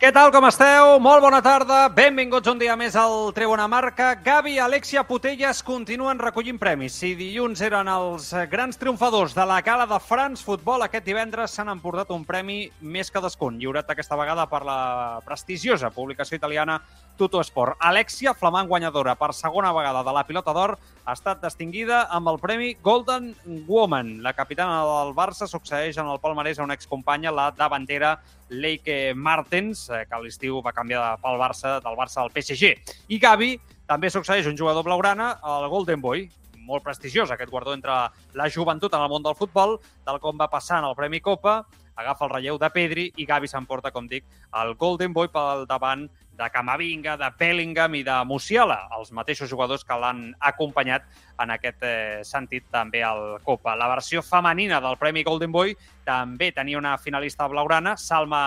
Què tal, com esteu? Molt bona tarda. Benvinguts un dia més al Tribuna Marca. Gavi i Alexia Putelles continuen recollint premis. Si dilluns eren els grans triomfadors de la gala de France Football, aquest divendres s'han emportat un premi més que descunt, lliurat aquesta vegada per la prestigiosa publicació italiana Tuto Sport. Alexia, flamant guanyadora per segona vegada de la pilota d'or, ha estat distinguida amb el premi Golden Woman. La capitana del Barça succeeix en el palmarès a una excompanya, la davantera Leike Martens, eh, que a l'estiu va canviar pel Barça, del Barça al PSG. I Gavi també succeeix un jugador blaugrana, el Golden Boy, molt prestigiós aquest guardó entre la joventut en el món del futbol, tal com va passar en el Premi Copa, agafa el relleu de Pedri i Gavi s'emporta, com dic, el Golden Boy pel davant de Camavinga, de Bellingham i de Musiala, els mateixos jugadors que l'han acompanyat en aquest eh, sentit també al Copa. La versió femenina del Premi Golden Boy també tenia una finalista blaugrana, Salma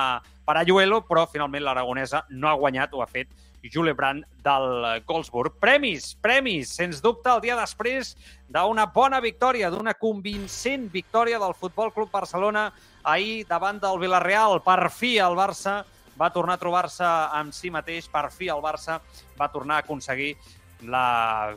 Parayuelo, però finalment l'aragonesa no ha guanyat, ho ha fet Jule Brandt del Goldsburg. Premis, premis, sens dubte, el dia després d'una bona victòria, d'una convincent victòria del Futbol Club Barcelona ahir davant del Villarreal. Per fi el Barça va tornar a trobar-se amb si mateix, per fi el Barça va tornar a aconseguir la...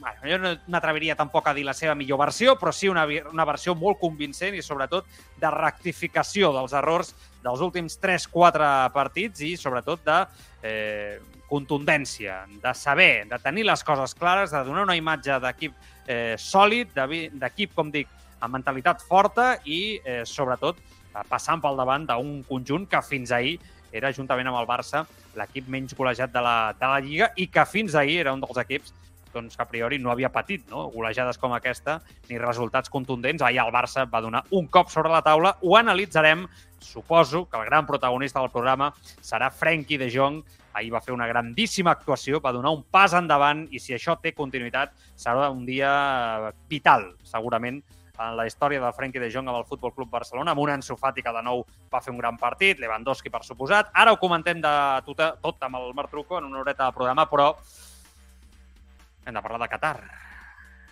Bueno, jo no m'atreviria tampoc a dir la seva millor versió, però sí una, una versió molt convincent i sobretot de rectificació dels errors dels últims 3-4 partits i sobretot de eh, contundència, de saber, de tenir les coses clares, de donar una imatge d'equip eh, sòlid, d'equip, com dic, amb mentalitat forta i, eh, sobretot, passant pel davant d'un conjunt que fins ahir era, juntament amb el Barça, l'equip menys golejat de la, de la Lliga i que fins ahir era un dels equips doncs, que a priori no havia patit no? golejades com aquesta ni resultats contundents. Ahir el Barça va donar un cop sobre la taula. Ho analitzarem. Suposo que el gran protagonista del programa serà Frenkie de Jong. Ahir va fer una grandíssima actuació, va donar un pas endavant i si això té continuïtat serà un dia vital, segurament, en la història del Frenkie de Jong amb el Futbol Club Barcelona, amb un Ansu Fati que de nou va fer un gran partit, Lewandowski per suposat. Ara ho comentem de tot, tot amb el Marc Truco en una horeta de programa, però hem de parlar de Qatar.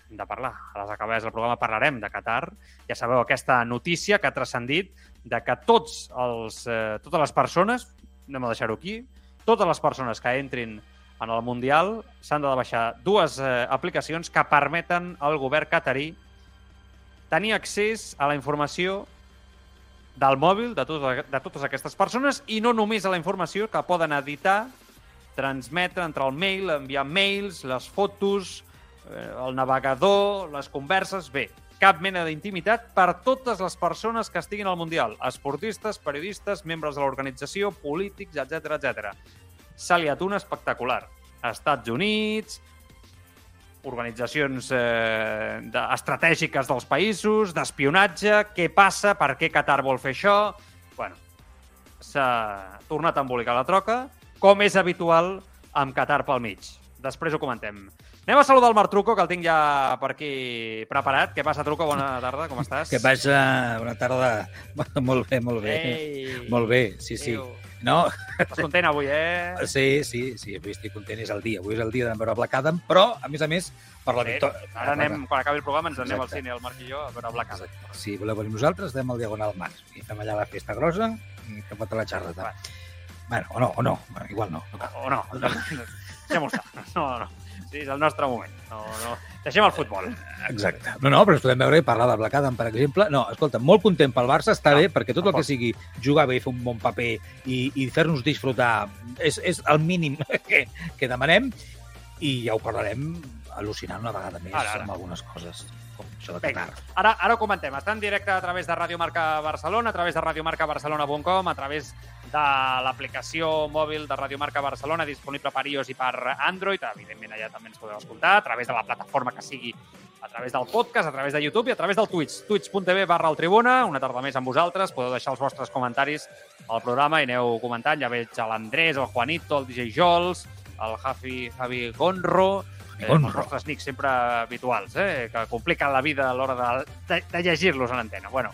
Hem de parlar. A les acabades del programa parlarem de Qatar. Ja sabeu aquesta notícia que ha transcendit de que tots els, eh, totes les persones, anem a deixar-ho aquí, totes les persones que entrin en el Mundial s'han de baixar dues eh, aplicacions que permeten al govern catarí tenir accés a la informació del mòbil de, tot, de totes aquestes persones i no només a la informació que poden editar, transmetre entre el mail, enviar mails, les fotos, eh, el navegador, les converses... Bé, cap mena d'intimitat per totes les persones que estiguin al Mundial. Esportistes, periodistes, membres de l'organització, polítics, etc etc. S'ha liat una espectacular. Estats Units, organitzacions eh, de, estratègiques dels països, d'espionatge, què passa, per què Qatar vol fer això... bueno, s'ha tornat a embolicar la troca, com és habitual amb Qatar pel mig. Després ho comentem. Anem a saludar el Marc Truco, que el tinc ja per aquí preparat. Què passa, Truco? Bona tarda, com estàs? Què passa? Bona tarda. Molt bé, molt bé. Ei, Molt bé, sí, sí. Déu. No? Estàs content avui, eh? Sí, sí, sí, avui estic content, és el dia. Avui és el dia de veure Black Adam, però, a més a més, per la Sí, victòria... Ara anem, quan acabi el programa, ens anem al Exacte. cine, el Marc i jo, a veure Black Adam. Si voleu venir nosaltres, anem al Diagonal Mar. I fem allà la festa grossa i fem tota la xarreta. Bueno, o no, o no. Igual no. no cal. O no, deixem-ho estar. No, no. Sí, és el nostre moment. No, no. Deixem el futbol. Exacte. No, no, però ens podem veure i parlar de Black Adam, per exemple. No, escolta, molt content pel Barça, està No, bé, perquè tot el que sigui jugar bé, fer un bon paper i, i fer-nos disfrutar és, és el mínim que, que demanem i ja ho parlarem al·lucinant una vegada més Ara, ara. amb algunes coses, com això de Vinga, ara, ara ho comentem. Està en directe a través de Ràdio Marca Barcelona, a través de radiomarcabarcelona.com, a través de l'aplicació mòbil de Ràdio Marca Barcelona, disponible per iOS i per Android. Evidentment, allà també ens podeu escoltar, a través de la plataforma que sigui a través del podcast, a través de YouTube i a través del Twitch. twitch.tv barra el Tribuna, una tarda més amb vosaltres. Podeu deixar els vostres comentaris al programa i aneu comentant. Ja veig l'Andrés, el Juanito, el DJ Jols, el Javi, Javi Gonro, eh, els nostres nics sempre habituals, eh, que compliquen la vida a l'hora de, de, de llegir-los a l'antena. Bueno,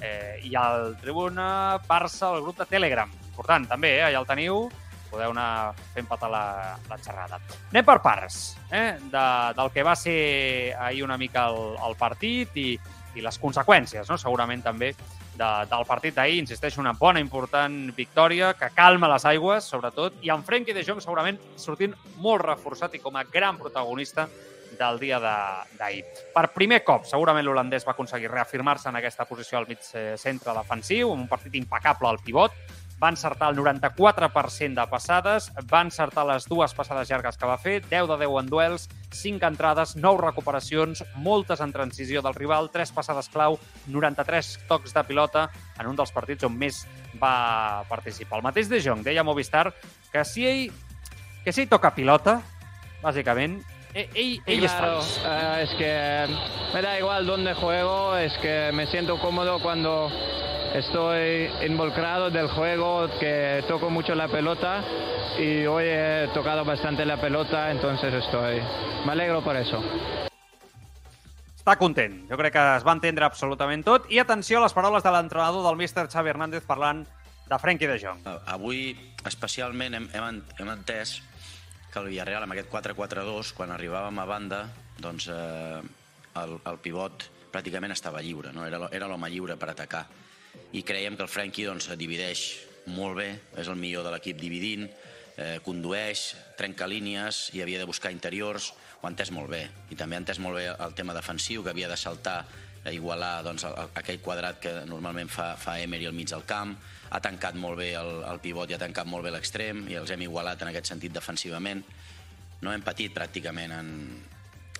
eh, i al Tribuna Barça, el grup de Telegram. Important, també, eh, allà el teniu, podeu anar fent patar la, la xerrada. Anem per parts, eh, de, del que va ser ahir una mica el, el partit i, i les conseqüències, no? segurament també de, del partit d'ahir. Insisteixo, una bona, important victòria que calma les aigües, sobretot, i en Frenkie de Jong segurament sortint molt reforçat i com a gran protagonista del dia d'ahir. Per primer cop, segurament l'holandès va aconseguir reafirmar-se en aquesta posició al mig eh, centre defensiu, un partit impecable al pivot, va encertar el 94% de passades, va encertar les dues passades llargues que va fer, 10 de 10 en duels, 5 entrades, 9 recuperacions, moltes en transició del rival, 3 passades clau, 93 tocs de pilota en un dels partits on més va participar. El mateix de Jong deia a Movistar que si ell, que si ell toca pilota, bàsicament, ell, ell, ell claro. Uh, es que me da igual dónde juego, es que me siento cómodo cuando estoy involucrado del juego, que toco mucho la pelota y hoy he tocado bastante la pelota, entonces estoy... Me alegro por eso. Està content. Jo crec que es va entendre absolutament tot. I atenció a les paraules de l'entrenador del míster Xavi Hernández parlant de Frenkie de Jong. Avui, especialment, hem, hem, hem entès que el Villarreal, amb aquest 4-4-2, quan arribàvem a banda, doncs eh, el, el pivot pràcticament estava lliure, no? era, era l'home lliure per atacar. I creiem que el Frenkie doncs, divideix molt bé, és el millor de l'equip dividint, eh, condueix, trenca línies i havia de buscar interiors, ho ha entès molt bé. I també ha entès molt bé el tema defensiu, que havia de saltar a igualar doncs, aquell quadrat que normalment fa, fa Emery al mig del camp, ha tancat molt bé el, el pivot i ha tancat molt bé l'extrem i els hem igualat en aquest sentit defensivament. No hem patit pràcticament en,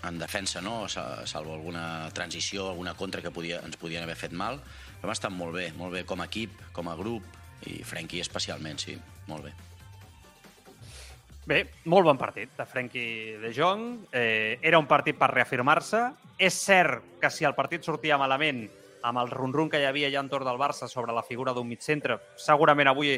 en defensa, no? salvo alguna transició, alguna contra que podia, ens podien haver fet mal, hem estat molt bé, molt bé com a equip, com a grup, i Frenkie especialment, sí, molt bé. Bé, molt bon partit de Frenkie de Jong. Eh, era un partit per reafirmar-se. És cert que si el partit sortia malament amb el run-run que hi havia ja entorn del Barça sobre la figura d'un mig centre, segurament avui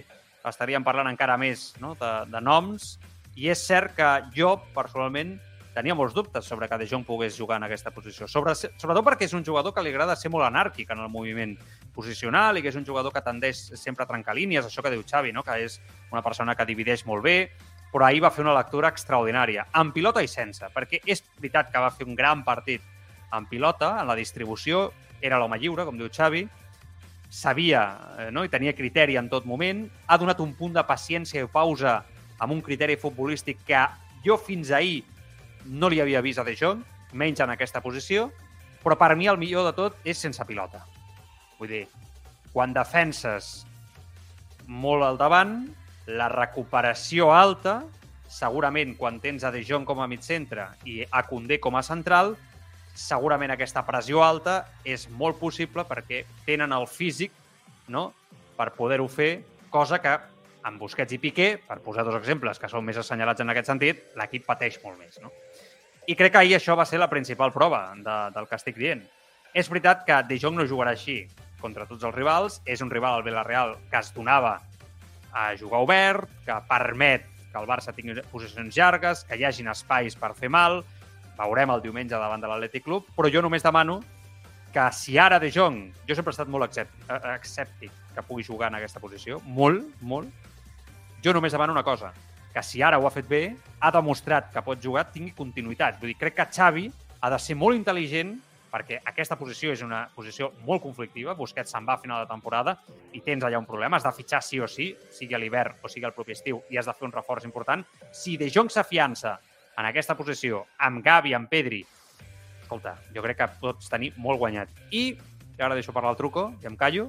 estaríem parlant encara més no? de, de noms. I és cert que jo, personalment, tenia molts dubtes sobre que De Jong pogués jugar en aquesta posició. Sobre, sobretot perquè és un jugador que li agrada ser molt anàrquic en el moviment posicional i que és un jugador que tendeix sempre a trencar línies, això que diu Xavi, no? que és una persona que divideix molt bé, però ahir va fer una lectura extraordinària, amb pilota i sense, perquè és veritat que va fer un gran partit amb pilota, en la distribució, era l'home lliure, com diu Xavi, sabia eh, no? i tenia criteri en tot moment, ha donat un punt de paciència i pausa amb un criteri futbolístic que jo fins ahir no li havia vist a De Jong, menys en aquesta posició, però per mi el millor de tot és sense pilota. Vull dir, quan defenses molt al davant, la recuperació alta, segurament quan tens a De Jong com a mig centre i a Condé com a central, segurament aquesta pressió alta és molt possible perquè tenen el físic no? per poder-ho fer, cosa que amb Busquets i Piqué, per posar dos exemples que són més assenyalats en aquest sentit, l'equip pateix molt més. No? I crec que ahir això va ser la principal prova de, del que estic dient. És veritat que De Jong no jugarà així contra tots els rivals. És un rival, al Villarreal, que es donava a jugar obert, que permet que el Barça tingui posicions llargues, que hi hagin espais per fer mal. Veurem el diumenge davant de l'Atlètic Club, però jo només demano que si ara De Jong, jo sempre he estat molt acèptic que pugui jugar en aquesta posició, molt, molt, jo només demano una cosa, que si ara ho ha fet bé, ha demostrat que pot jugar, tingui continuïtat. Vull dir, crec que Xavi ha de ser molt intel·ligent perquè aquesta posició és una posició molt conflictiva, Busquets se'n va a final de temporada i tens allà un problema, has de fitxar sí o sí, sigui a l'hivern o sigui al propi estiu, i has de fer un reforç important. Si De Jong s'afiança en aquesta posició amb Gavi, amb Pedri, escolta, jo crec que pots tenir molt guanyat. I, i ara deixo parlar el truco, i em callo,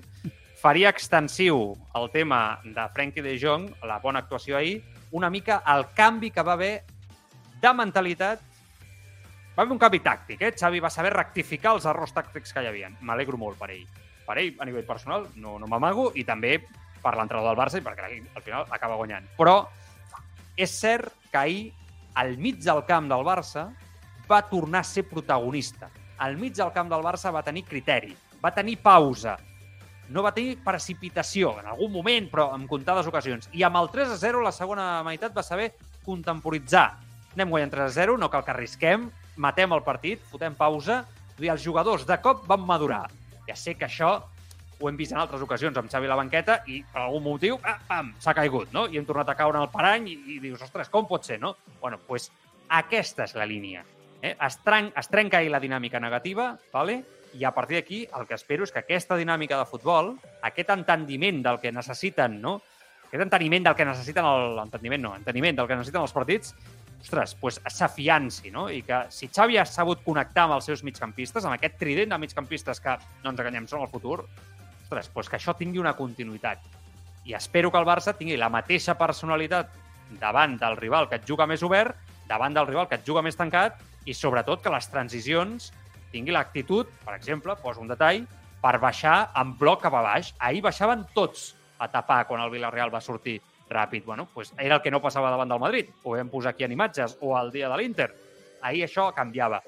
faria extensiu el tema de Frenkie de Jong, la bona actuació ahir, una mica el canvi que va haver de mentalitat va haver un canvi tàctic, eh? Xavi va saber rectificar els errors tàctics que hi havia. M'alegro molt per ell. Per ell, a nivell personal, no, no m'amago, i també per l'entrenador del Barça i perquè al final acaba guanyant. Però és cert que ahir, al mig del camp del Barça, va tornar a ser protagonista. Al mig del camp del Barça va tenir criteri, va tenir pausa, no va tenir precipitació, en algun moment, però en comptades ocasions. I amb el 3 a 0, la segona meitat va saber contemporitzar anem guanyant 3 a 0, no cal que arrisquem, matem el partit, fotem pausa, i els jugadors de cop van madurar. Ja sé que això ho hem vist en altres ocasions amb Xavi la banqueta i per algun motiu, ah, s'ha caigut, no? I hem tornat a caure el parany i, i dius, ostres, com pot ser, no? Bueno, doncs pues, aquesta és la línia. Eh? Es, tren es trenca ahir la dinàmica negativa, vale? i a partir d'aquí el que espero és que aquesta dinàmica de futbol, aquest entendiment del que necessiten, no? aquest enteniment del que necessiten el... Entendiment no, enteniment del que necessiten els partits, ostres, pues, s'afianci, no? I que si Xavi ha sabut connectar amb els seus migcampistes, amb aquest trident de migcampistes que, no ens enganyem, són el futur, ostres, pues que això tingui una continuïtat. I espero que el Barça tingui la mateixa personalitat davant del rival que et juga més obert, davant del rival que et juga més tancat i sobretot que les transicions tingui l'actitud, per exemple, poso un detall, per baixar en bloc cap a baix. Ahir baixaven tots a tapar quan el Villarreal va sortir ràpid. Bueno, pues era el que no passava davant del Madrid. Ho vam posar aquí en imatges, o al dia de l'Inter. Ahir això canviava.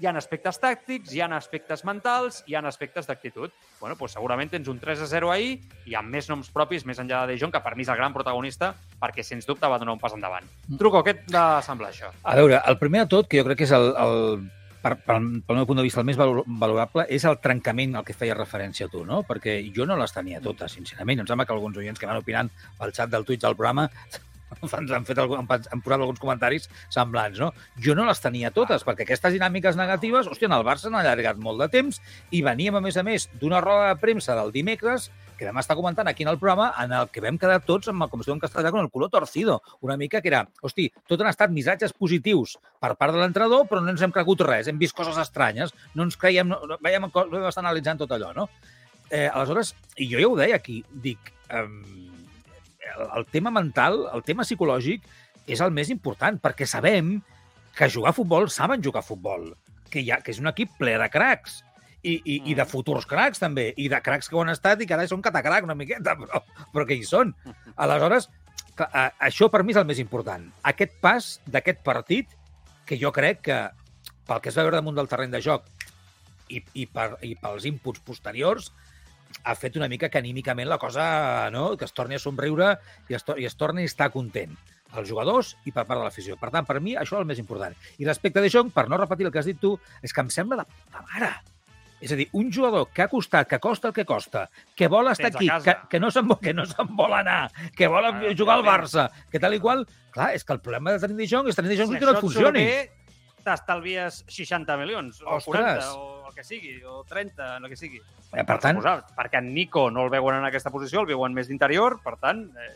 Hi ha aspectes tàctics, hi ha aspectes mentals, hi ha aspectes d'actitud. Bueno, pues segurament tens un 3 a 0 ahir i amb més noms propis, més enllà de De Jong, que per mi és el gran protagonista, perquè sens dubte va donar un pas endavant. Truco, què et semblar això? A veure, el primer de tot, que jo crec que és el, el per, per, pel meu punt de vista, el més valorable és el trencament al que feia referència a tu, no? Perquè jo no les tenia totes, sincerament. Em sembla que alguns oients que van opinant pel xat del Twitch del programa han, fet han, han posat alguns comentaris semblants, no? Jo no les tenia totes, perquè aquestes dinàmiques negatives, hòstia, en el Barça han allargat molt de temps i veníem, a més a més, d'una roda de premsa del dimecres que vam estar comentant aquí en el programa, en el que vam quedar tots amb el, com si en castellà, amb el color torcido. Una mica que era, hosti, tot han estat missatges positius per part de l'entrenador, però no ens hem cregut res, hem vist coses estranyes, no ens creiem, no, veiem, vam estar analitzant tot allò, no? Eh, aleshores, i jo ja ho deia aquí, dic, eh, el, tema mental, el tema psicològic, és el més important, perquè sabem que jugar a futbol saben jugar a futbol, que, hi ha, que és un equip ple de cracs, i, i, i de mm. futurs cracs, també, i de cracs que ho han estat i que ara són catacracs una miqueta, però, però que hi són. Aleshores, això per mi és el més important. Aquest pas d'aquest partit, que jo crec que, pel que es va veure damunt del terreny de joc i, i, per, i pels inputs posteriors, ha fet una mica que anímicament la cosa, no?, que es torni a somriure i es, to i es torni a estar content els jugadors i per part de l'afició. Per tant, per mi, això és el més important. I respecte de Jong, per no repetir el que has dit tu, és que em sembla de puta mare és a dir, un jugador que ha costat, que costa el que costa, que vol estar aquí, que, que, no se'n que no se'n vol anar, que vol ah, jugar al Barça, que tal i qual... Clar, és que el problema de tenir De Jong és tenir De Jong si que no et funcioni. Si t'estalvies 60 milions, o Ostres. 40, o el que sigui, o 30, el que sigui. Eh, per tant... Posar, perquè en Nico no el veuen en aquesta posició, el veuen més d'interior, per tant, eh,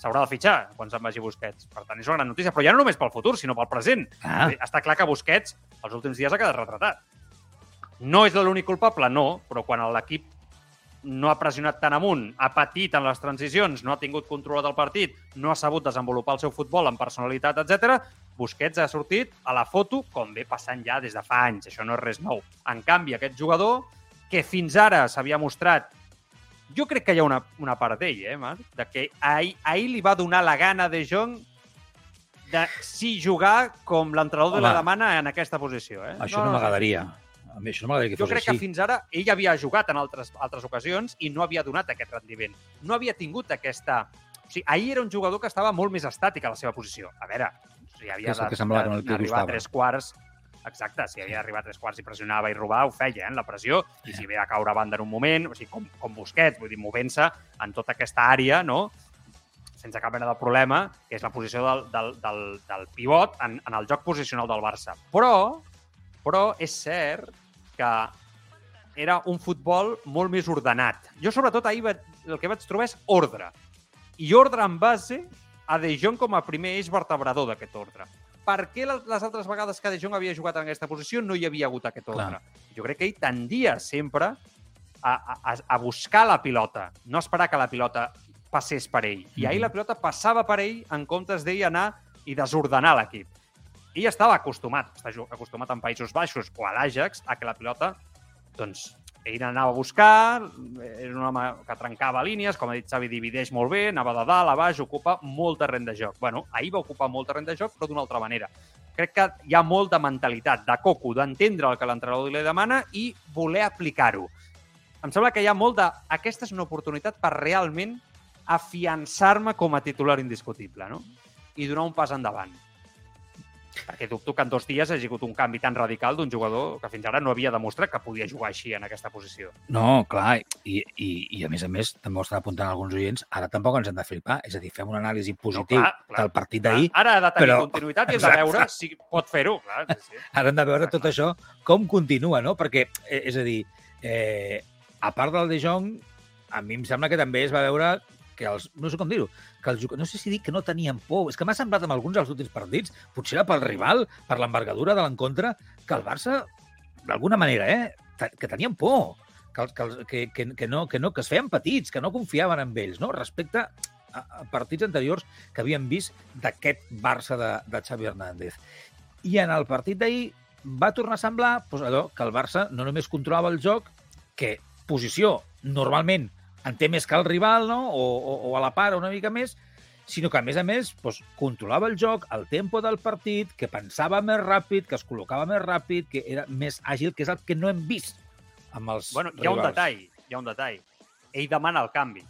s'haurà de fitxar quan se'n vagi Busquets. Per tant, és una gran notícia, però ja no només pel futur, sinó pel present. Ah. Està clar que Busquets els últims dies ha quedat retratat. No és l'únic culpable, no, però quan l'equip no ha pressionat tant amunt, ha patit en les transicions, no ha tingut controlat el partit, no ha sabut desenvolupar el seu futbol amb personalitat, etc. Busquets ha sortit a la foto com ve passant ja des de fa anys. Això no és res nou. En canvi, aquest jugador, que fins ara s'havia mostrat jo crec que hi ha una, una part d'ell, eh, Marc? De que ahir, ahir li va donar la gana de Jong de si jugar com l'entrenador de la demana en aquesta posició. Eh? Això no, no m'agradaria. A mi això no m'agradaria que jo fos crec així. que fins ara ell havia jugat en altres, altres ocasions i no havia donat aquest rendiment. No havia tingut aquesta... O sigui, ahir era un jugador que estava molt més estàtic a la seva posició. A veure, o sigui, havia de, que de, d'arribar a tres quarts Exacte, si havia d'arribar a tres quarts i pressionava i robar, ho feia, eh, la pressió, i si havia de caure a banda en un moment, o sigui, com, com Busquets, vull dir, movent-se en tota aquesta àrea, no?, sense cap mena de problema, que és la posició del, del, del, del pivot en, en el joc posicional del Barça. Però, però és cert que era un futbol molt més ordenat. Jo, sobretot, ahir el que vaig trobar és ordre. I ordre en base a De Jong com a primer eix vertebrador d'aquest ordre. Per què les altres vegades que De Jong havia jugat en aquesta posició no hi havia hagut aquest ordre? Clar. Jo crec que ell tendia sempre a, a, a buscar la pilota, no esperar que la pilota passés per ell. I ahir la pilota passava per ell en comptes d'ell anar i desordenar l'equip ell estava acostumat, està acostumat en Països Baixos o a l'Àgex, a que la pilota, doncs, ell anava a buscar, era un home que trencava línies, com ha dit Xavi, divideix molt bé, anava de dalt a baix, ocupa molt terreny de joc. bueno, ahir va ocupar molt terreny de joc, però d'una altra manera. Crec que hi ha molta mentalitat de coco, d'entendre el que l'entrenador li demana i voler aplicar-ho. Em sembla que hi ha molt de... Aquesta és una oportunitat per realment afiançar-me com a titular indiscutible, no? I donar un pas endavant perquè dubto que en dos dies hagi hagut un canvi tan radical d'un jugador que fins ara no havia demostrat que podia jugar així en aquesta posició. No, clar, i, i, i a més a més, també ho estan apuntant alguns oients, ara tampoc ens hem de flipar, és a dir, fem una anàlisi positiu clar, clar. del partit d'ahir, Ara ha de tenir però- continuïtat i hem de veure si pot fer-ho. Sí, sí. ara hem de veure tot això com continua, no? Perquè, eh, és a dir, eh, a part del De Jong, a mi em sembla que també es va veure que els, no sé com dir-ho, que els, no sé si dir que no tenien por, és que m'ha semblat amb alguns dels últims partits, potser era pel rival, per l'envergadura de l'encontre, que el Barça, d'alguna manera, eh, que tenien por, que, que, que, que, no, que, no, que es feien petits, que no confiaven en ells, no? respecte a, a partits anteriors que havíem vist d'aquest Barça de, de Xavi Hernández. I en el partit d'ahir va tornar a semblar doncs, allò que el Barça no només controlava el joc, que posició normalment en té més que el rival, no? o, o, o a la part una mica més, sinó que, a més a més, doncs, controlava el joc, el tempo del partit, que pensava més ràpid, que es col·locava més ràpid, que era més àgil, que és el que no hem vist amb els Bueno, hi ha un detall, hi ha un detall. Ell demana el canvi.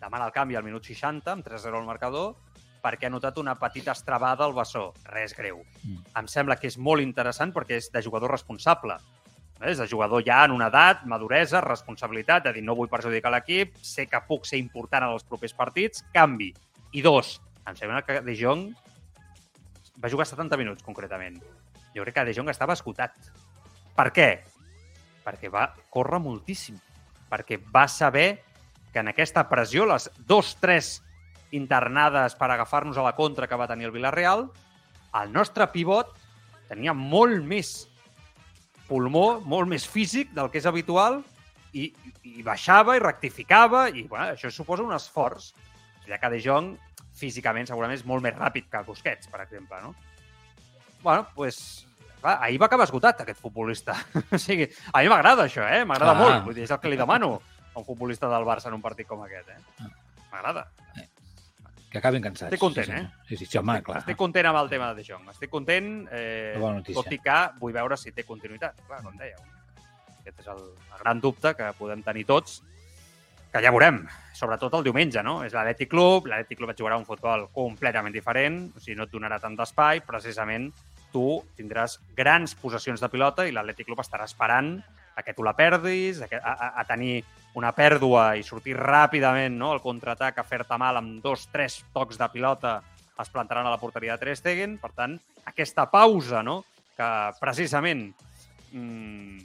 Demana el canvi al minut 60, amb 3-0 al marcador, perquè ha notat una petita estrabada al bessó. Res greu. Mm. Em sembla que és molt interessant perquè és de jugador responsable. És de jugador ja en una edat, maduresa, responsabilitat, de dir no vull perjudicar l'equip, sé que puc ser important en els propers partits, canvi. I dos, em sembla que De Jong va jugar 70 minuts, concretament. Jo crec que De Jong estava esgotat. Per què? Perquè va córrer moltíssim. Perquè va saber que en aquesta pressió, les dos, tres internades per agafar-nos a la contra que va tenir el Villarreal, el nostre pivot tenia molt més pulmó, molt més físic del que és habitual i, i baixava i rectificava i bueno, això suposa un esforç. Ja que De Jong físicament segurament és molt més ràpid que Busquets, per exemple, no? Bueno, doncs, pues, clar, ahir va acabar esgotat, aquest futbolista. o sigui, a mi m'agrada això, eh? M'agrada Ah. molt. Vull dir, és el que li demano a un futbolista del Barça en un partit com aquest, eh? M'agrada. Que acabin cansats. Estic content, sí, eh? Sí, sí, sí home, clar. Estic content amb el tema de Jong. Estic content, eh, tot i que vull veure si té continuïtat. Clar, com dèieu. Aquest és el, el gran dubte que podem tenir tots, que ja veurem, sobretot el diumenge, no? És l'Atlètic Club, l'Atlètic Club et jugarà un futbol completament diferent, o sigui, no et donarà tant d'espai, precisament tu tindràs grans possessions de pilota i l'Atlètic Club estarà esperant a que tu la perdis, a, a, a- tenir una pèrdua i sortir ràpidament no? al contraatac, a fer-te mal amb dos, tres tocs de pilota es plantaran a la porteria de Ter Stegen. Per tant, aquesta pausa, no? que precisament mmm,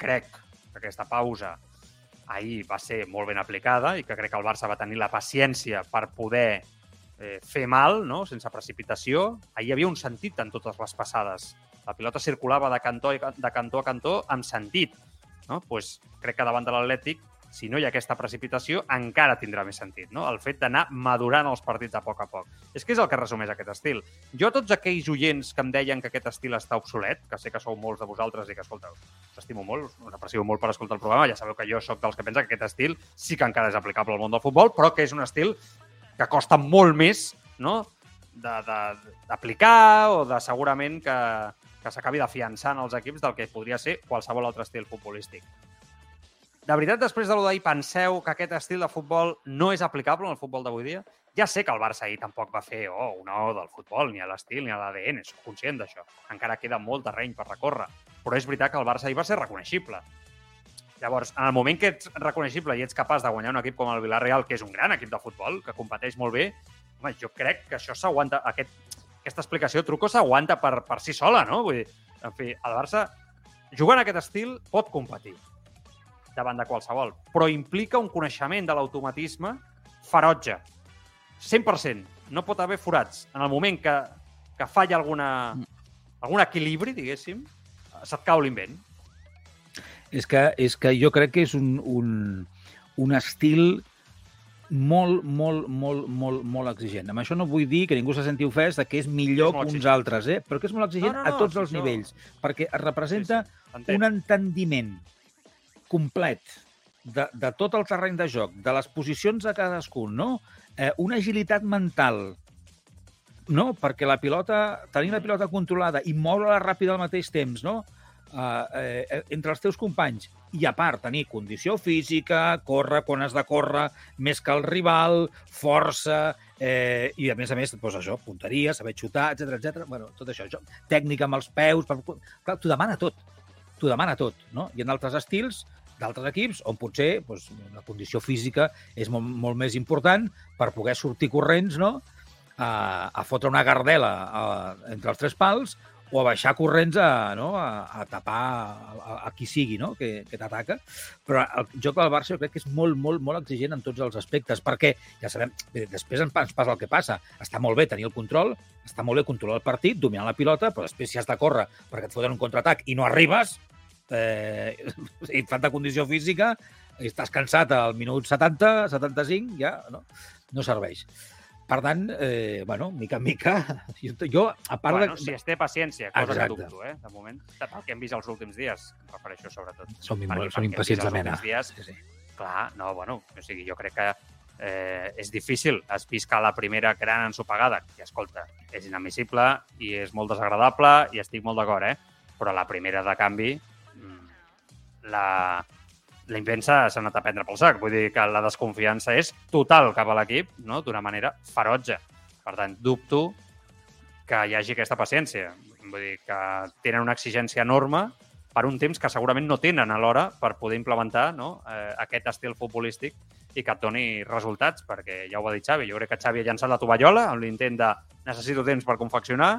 crec que aquesta pausa ahir va ser molt ben aplicada i que crec que el Barça va tenir la paciència per poder eh, fer mal, no? sense precipitació. Ahir hi havia un sentit en totes les passades. La pilota circulava de cantó, de cantó a cantó amb sentit. No? Pues, crec que davant de l'Atlètic, si no hi ha aquesta precipitació, encara tindrà més sentit. No? El fet d'anar madurant els partits a poc a poc. És que és el que resumeix aquest estil. Jo a tots aquells oients que em deien que aquest estil està obsolet, que sé que sou molts de vosaltres i que, escolteu, us estimo molt, us aprecio molt per escoltar el programa, ja sabeu que jo sóc dels que pensa que aquest estil sí que encara és aplicable al món del futbol, però que és un estil que costa molt més no? d'aplicar o de segurament que, que s'acabi d'afiançar en els equips del que podria ser qualsevol altre estil futbolístic. De veritat, després de lo d'ahir, penseu que aquest estil de futbol no és aplicable en el futbol d'avui dia? Ja sé que el Barça ahir tampoc va fer oh, una O del futbol, ni a l'estil, ni a l'ADN, soc conscient d'això. Encara queda molt terreny per recórrer. Però és veritat que el Barça ahir va ser reconeixible. Llavors, en el moment que ets reconeixible i ets capaç de guanyar un equip com el Villarreal, que és un gran equip de futbol, que competeix molt bé, home, jo crec que això s'aguanta, aquest, aquesta explicació truco s'aguanta per, per si sola, no? Vull dir, en fi, el Barça, jugant aquest estil, pot competir davant de qualsevol, però implica un coneixement de l'automatisme ferotge. 100%. No pot haver forats. En el moment que, que falla alguna, algun equilibri, diguéssim, se't cau l'invent. És que, és que jo crec que és un, un, un estil molt, molt, molt, molt, molt exigent. Amb això no vull dir que ningú se senti ofès que és millor És que uns exigent. altres, eh? però que és molt exigent No, no, no, a tots sí, els això- nivells, perquè es representa Entenc. un entendiment complet de, de tot el terreny de joc, de les posicions de cadascun, no? Eh, una agilitat mental, no? Perquè la pilota, tenir la pilota controlada i moure-la ràpida al mateix temps, no? uh, eh, entre els teus companys i, a part, tenir condició física, córrer quan has de córrer, més que el rival, força, eh, i, a més a més, doncs això, punteria, saber xutar, etc etc. Bueno, tot això, això, tècnica amb els peus... Per... Clar, t'ho demana tot. T'ho demana tot, no? Hi ha altres estils d'altres equips on potser doncs, la condició física és molt, molt més important per poder sortir corrents, no?, a, a fotre una gardela a, entre els tres pals o a baixar corrents a, no? a, a tapar a, a qui sigui no? que, que t'ataca. Però el joc del Barça jo crec que és molt, molt, molt exigent en tots els aspectes, perquè, ja sabem, després ens passa el que passa. Està molt bé tenir el control, està molt bé controlar el partit, dominar la pilota, però després si has de córrer perquè et foten un contraatac i no arribes, eh, i et falta condició física, i estàs cansat al minut 70, 75, ja no, no serveix. Per tant, eh, bueno, mica en mica, jo, jo a part bueno, de... si es té paciència, cosa Exacte. que dubto, eh, de moment, pel que hem vist els últims dies, em refereixo sobretot. Som, Perquè hem impacients de mena. Dies, Sí, sí. clar, no, bueno, o sigui, jo crec que eh, és difícil. Has vist que la primera gran ensopegada, que escolta, és inadmissible i és molt desagradable i estic molt d'acord, eh? Però la primera de canvi, mm, la, la impensa s'ha anat a prendre pel sac. Vull dir que la desconfiança és total cap a l'equip, no? d'una manera ferotge. Per tant, dubto que hi hagi aquesta paciència. Vull dir que tenen una exigència enorme per un temps que segurament no tenen alhora per poder implementar no? eh, aquest estil futbolístic i que et doni resultats, perquè ja ho ha dit Xavi, jo crec que Xavi ha llançat la tovallola amb l'intent de necessito temps per confeccionar,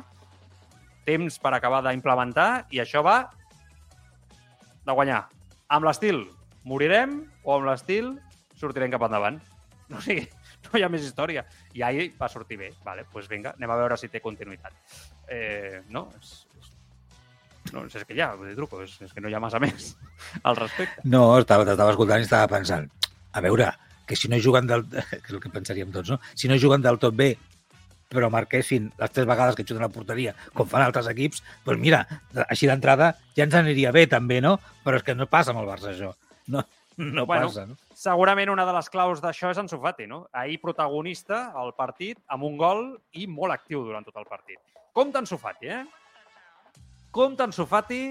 temps per acabar d'implementar, i això va de guanyar. Amb l'estil morirem o amb l'estil sortirem cap endavant. No, sigui, no hi ha més història. I ahir va sortir bé. Vale, pues vinga, anem a veure si té continuïtat. Eh, no, és, és, no, és que ja, dir, truco, és, és que no hi ha massa més al respecte. No, estava, t'estava escoltant i estava pensant, a veure, que si no juguen del... que és el que pensaríem tots, no? Si no juguen del tot bé, però marquessin les tres vegades que xuten la porteria, com fan altres equips, doncs mira, així d'entrada ja ens aniria bé també, no? Però és que no passa amb el Barça, això. No, no Bueno, passa, no? Segurament una de les claus d'això és Ansu Fati, no? Ahir protagonista al partit amb un gol i molt actiu durant tot el partit. Compte Ansu Fati, eh? Compte Ansu Fati,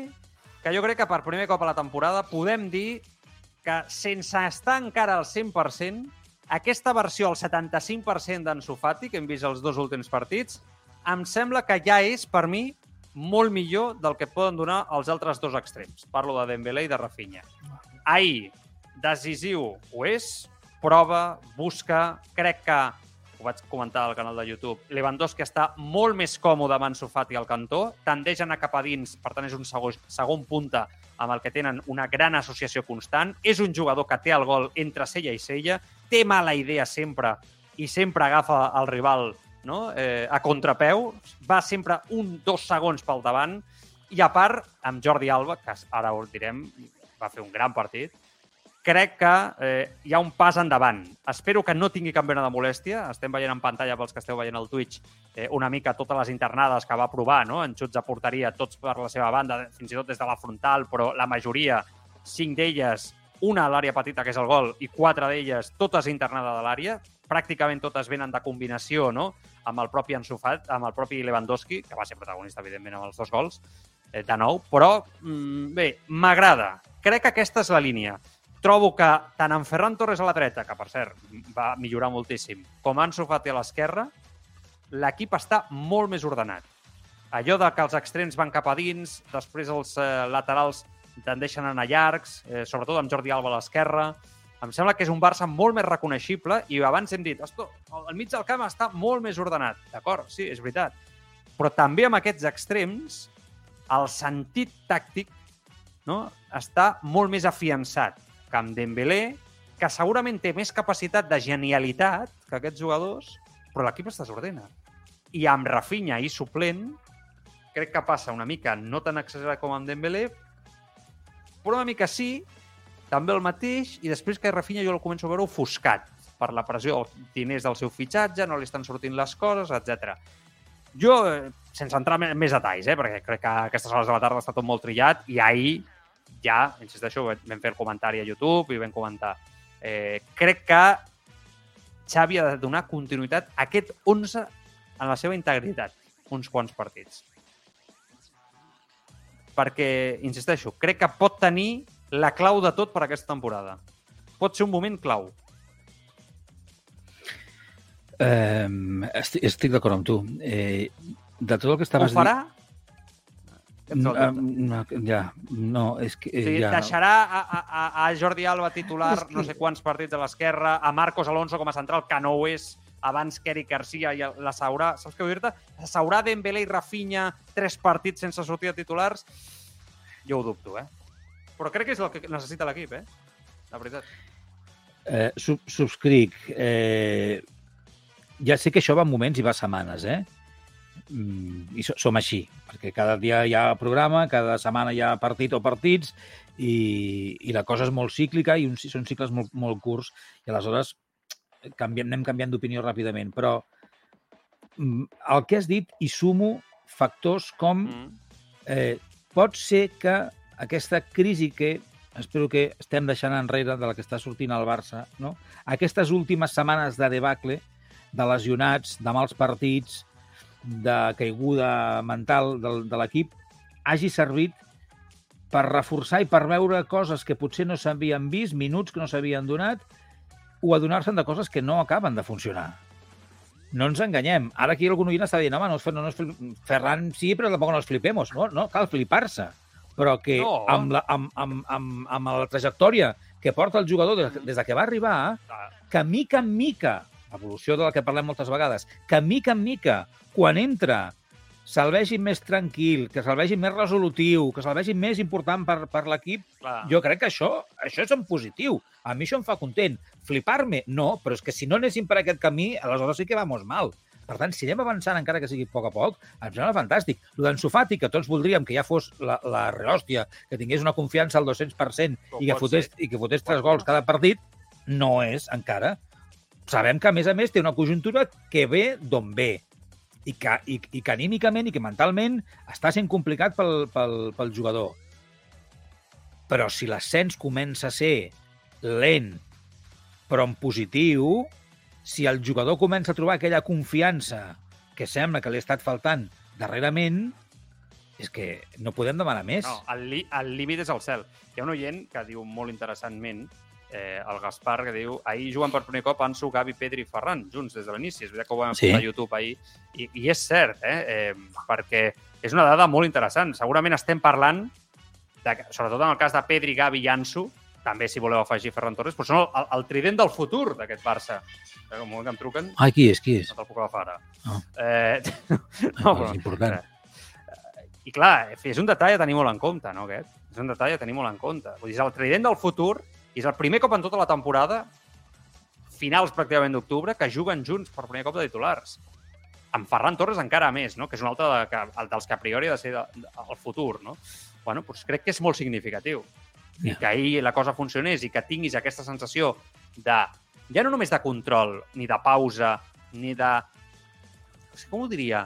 que jo crec que per primer cop a la temporada podem dir que sense estar encara al 100%, aquesta versió al 75% d'Ansu Fati, que hem vist els dos últims partits, em sembla que ja és, per mi, molt millor del que poden donar els altres dos extrems. Parlo de Dembélé i de Rafinha. Ahir, decisiu ho és, prova, busca, crec que ho vaig comentar al canal de YouTube, Lewandowski està molt més còmode amb Ansu Fati al cantó, tendeix a anar cap a dins, per tant és un segon, segon punta amb el que tenen una gran associació constant, és un jugador que té el gol entre cella i cella, té mala idea sempre i sempre agafa el rival no? eh, a contrapeu, va sempre un, dos segons pel davant, i a part, amb Jordi Alba, que ara ho direm, va fer un gran partit, crec que eh, hi ha un pas endavant. Espero que no tingui cap mena de molèstia. Estem veient en pantalla, pels que esteu veient al Twitch, eh, una mica totes les internades que va provar, no? en xuts a porteria, tots per la seva banda, fins i tot des de la frontal, però la majoria, cinc d'elles, una a l'àrea petita, que és el gol, i quatre d'elles, totes internada de l'àrea. Pràcticament totes venen de combinació no? amb el propi Ansu Fati, amb el propi Lewandowski, que va ser protagonista, evidentment, amb els dos gols, eh, de nou. Però, mm, bé, m'agrada. Crec que aquesta és la línia trobo que tant en Ferran Torres a la dreta, que per cert va millorar moltíssim, com Ansu Fati a l'esquerra, l'equip està molt més ordenat. Allò de que els extrems van cap a dins, després els eh, laterals tendeixen a anar llargs, eh, sobretot amb Jordi Alba a l'esquerra, em sembla que és un Barça molt més reconeixible i abans hem dit, esto, el mig del camp està molt més ordenat. D'acord, sí, és veritat. Però també amb aquests extrems, el sentit tàctic no, està molt més afiançat que amb Dembélé, que segurament té més capacitat de genialitat que aquests jugadors, però l'equip es desordena. I amb Rafinha i suplent, crec que passa una mica no tan exagerat com amb Dembélé, però una mica sí, també el mateix, i després que Rafinha jo el començo a veure ofuscat per la pressió, els diners del seu fitxatge, no li estan sortint les coses, etc. Jo, eh, sense entrar en més detalls, eh, perquè crec que aquestes hores de la tarda està tot molt trillat, i ahir ja, insisteixo, vam fer el comentari a YouTube i vam comentar. Eh, crec que Xavi ha de donar continuïtat a aquest 11 en la seva integritat, uns quants partits. perquè, insisteixo, crec que pot tenir la clau de tot per aquesta temporada. Pot ser un moment clau. Eh, estic estic d'acord amb tu. Eh, de tot el que Ho estaves farà? dient... No, No, ja, no, és que... O sigui, ja, deixarà a, a, a Jordi Alba titular no sé quants partits a l'esquerra, a Marcos Alonso com a central, que no ho és, abans que Eric Garcia i la Saurà. Saps què vull dir-te? La Saurà, Dembélé i Rafinha, tres partits sense sortir de titulars, jo ho dubto, eh? Però crec que és el que necessita l'equip, eh? La veritat. Eh, sub subscric. Eh, ja sé que això va en moments i va setmanes, eh? Mm, I so som així, perquè cada dia hi ha programa, cada setmana hi ha partit o partits i, i la cosa és molt cíclica i uns, són cicles molt, molt curts i aleshores canviem, anem canviant d'opinió ràpidament. Però mm, el que has dit hi sumo factors com Mm. eh, pot ser que aquesta crisi que espero que estem deixant enrere de la que està sortint al Barça, no? aquestes últimes setmanes de debacle, de lesionats, de mals partits, de caiguda mental del, de l'equip, hagi servit per reforçar i per veure coses que potser no s'havien vist, minuts que no s'havien donat, o adonar-se'n de coses que no acaben de funcionar. No ens enganyem. Ara aquí algun oient està dient, home, no, no, no, Ferran sí, però tampoc no els flipemos. No, no cal flipar-se. Però que No. amb, la, amb, amb, amb, amb la trajectòria que porta el jugador des, des de que va arribar, Ah, que mica en mica, evolució de la que parlem moltes vegades, que mica en mica, quan entra, se'l vegi més tranquil, que se'l vegi més resolutiu, que se'l vegi més important per, per l'equip, jo crec que això, això és en positiu. A mi això em fa content. Flipar-me? No, però és que si no anéssim per aquest camí, aleshores sí que vamos mal. Per tant, si anem avançant, encara que sigui a poc a poc, em sembla fantàstic. El d'en Sofati, que tots voldríem que ja fos la, la rehòstia, que tingués una confiança al 200% Com i que, fotés, ser. i que fotés tres gols cada partit, no és encara. Sabem que, a més a més, té una conjuntura que ve d'on ve i que, i, i que anímicament i que mentalment està sent complicat pel, pel, pel jugador. Però si l'ascens comença a ser lent, però en positiu, si el jugador comença a trobar aquella confiança que sembla que li ha estat faltant darrerament, és que no podem demanar més. No, el, límit és el cel. Hi ha un oient que diu molt interessantment, eh, el Gaspar, que diu ahir juguen per primer cop Ansu, Gavi, Pedri i Ferran, junts des de l'inici. És veritat que ho vam Sí. a YouTube ahir. I, I és cert, eh? eh? perquè és una dada molt interessant. Segurament estem parlant, de, sobretot en el cas de Pedri, Gavi i Ansu, també si voleu afegir Ferran Torres, però són el, el trident del futur d'aquest Barça. Eh, un moment que em truquen, Ai, qui és, qui és? no te'l puc agafar ara. Ah. Eh, No, és important. I clar, és un detall a tenir molt en compte, no, aquest? És un detall a tenir molt en compte. Vull dir, és el trident del futur i és el primer cop en tota la temporada, finals pràcticament d'octubre, que juguen junts per primer cop de titulars. Amb Ferran Torres encara més, no? que és un altre de, que, el dels que a priori ha de ser de, de, el futur. No? Bueno, doncs crec que és molt significatiu. I Ja. que ahir la cosa funcionés i que tinguis aquesta sensació de, ja no només de control, ni de pausa, ni de... Com ho diria?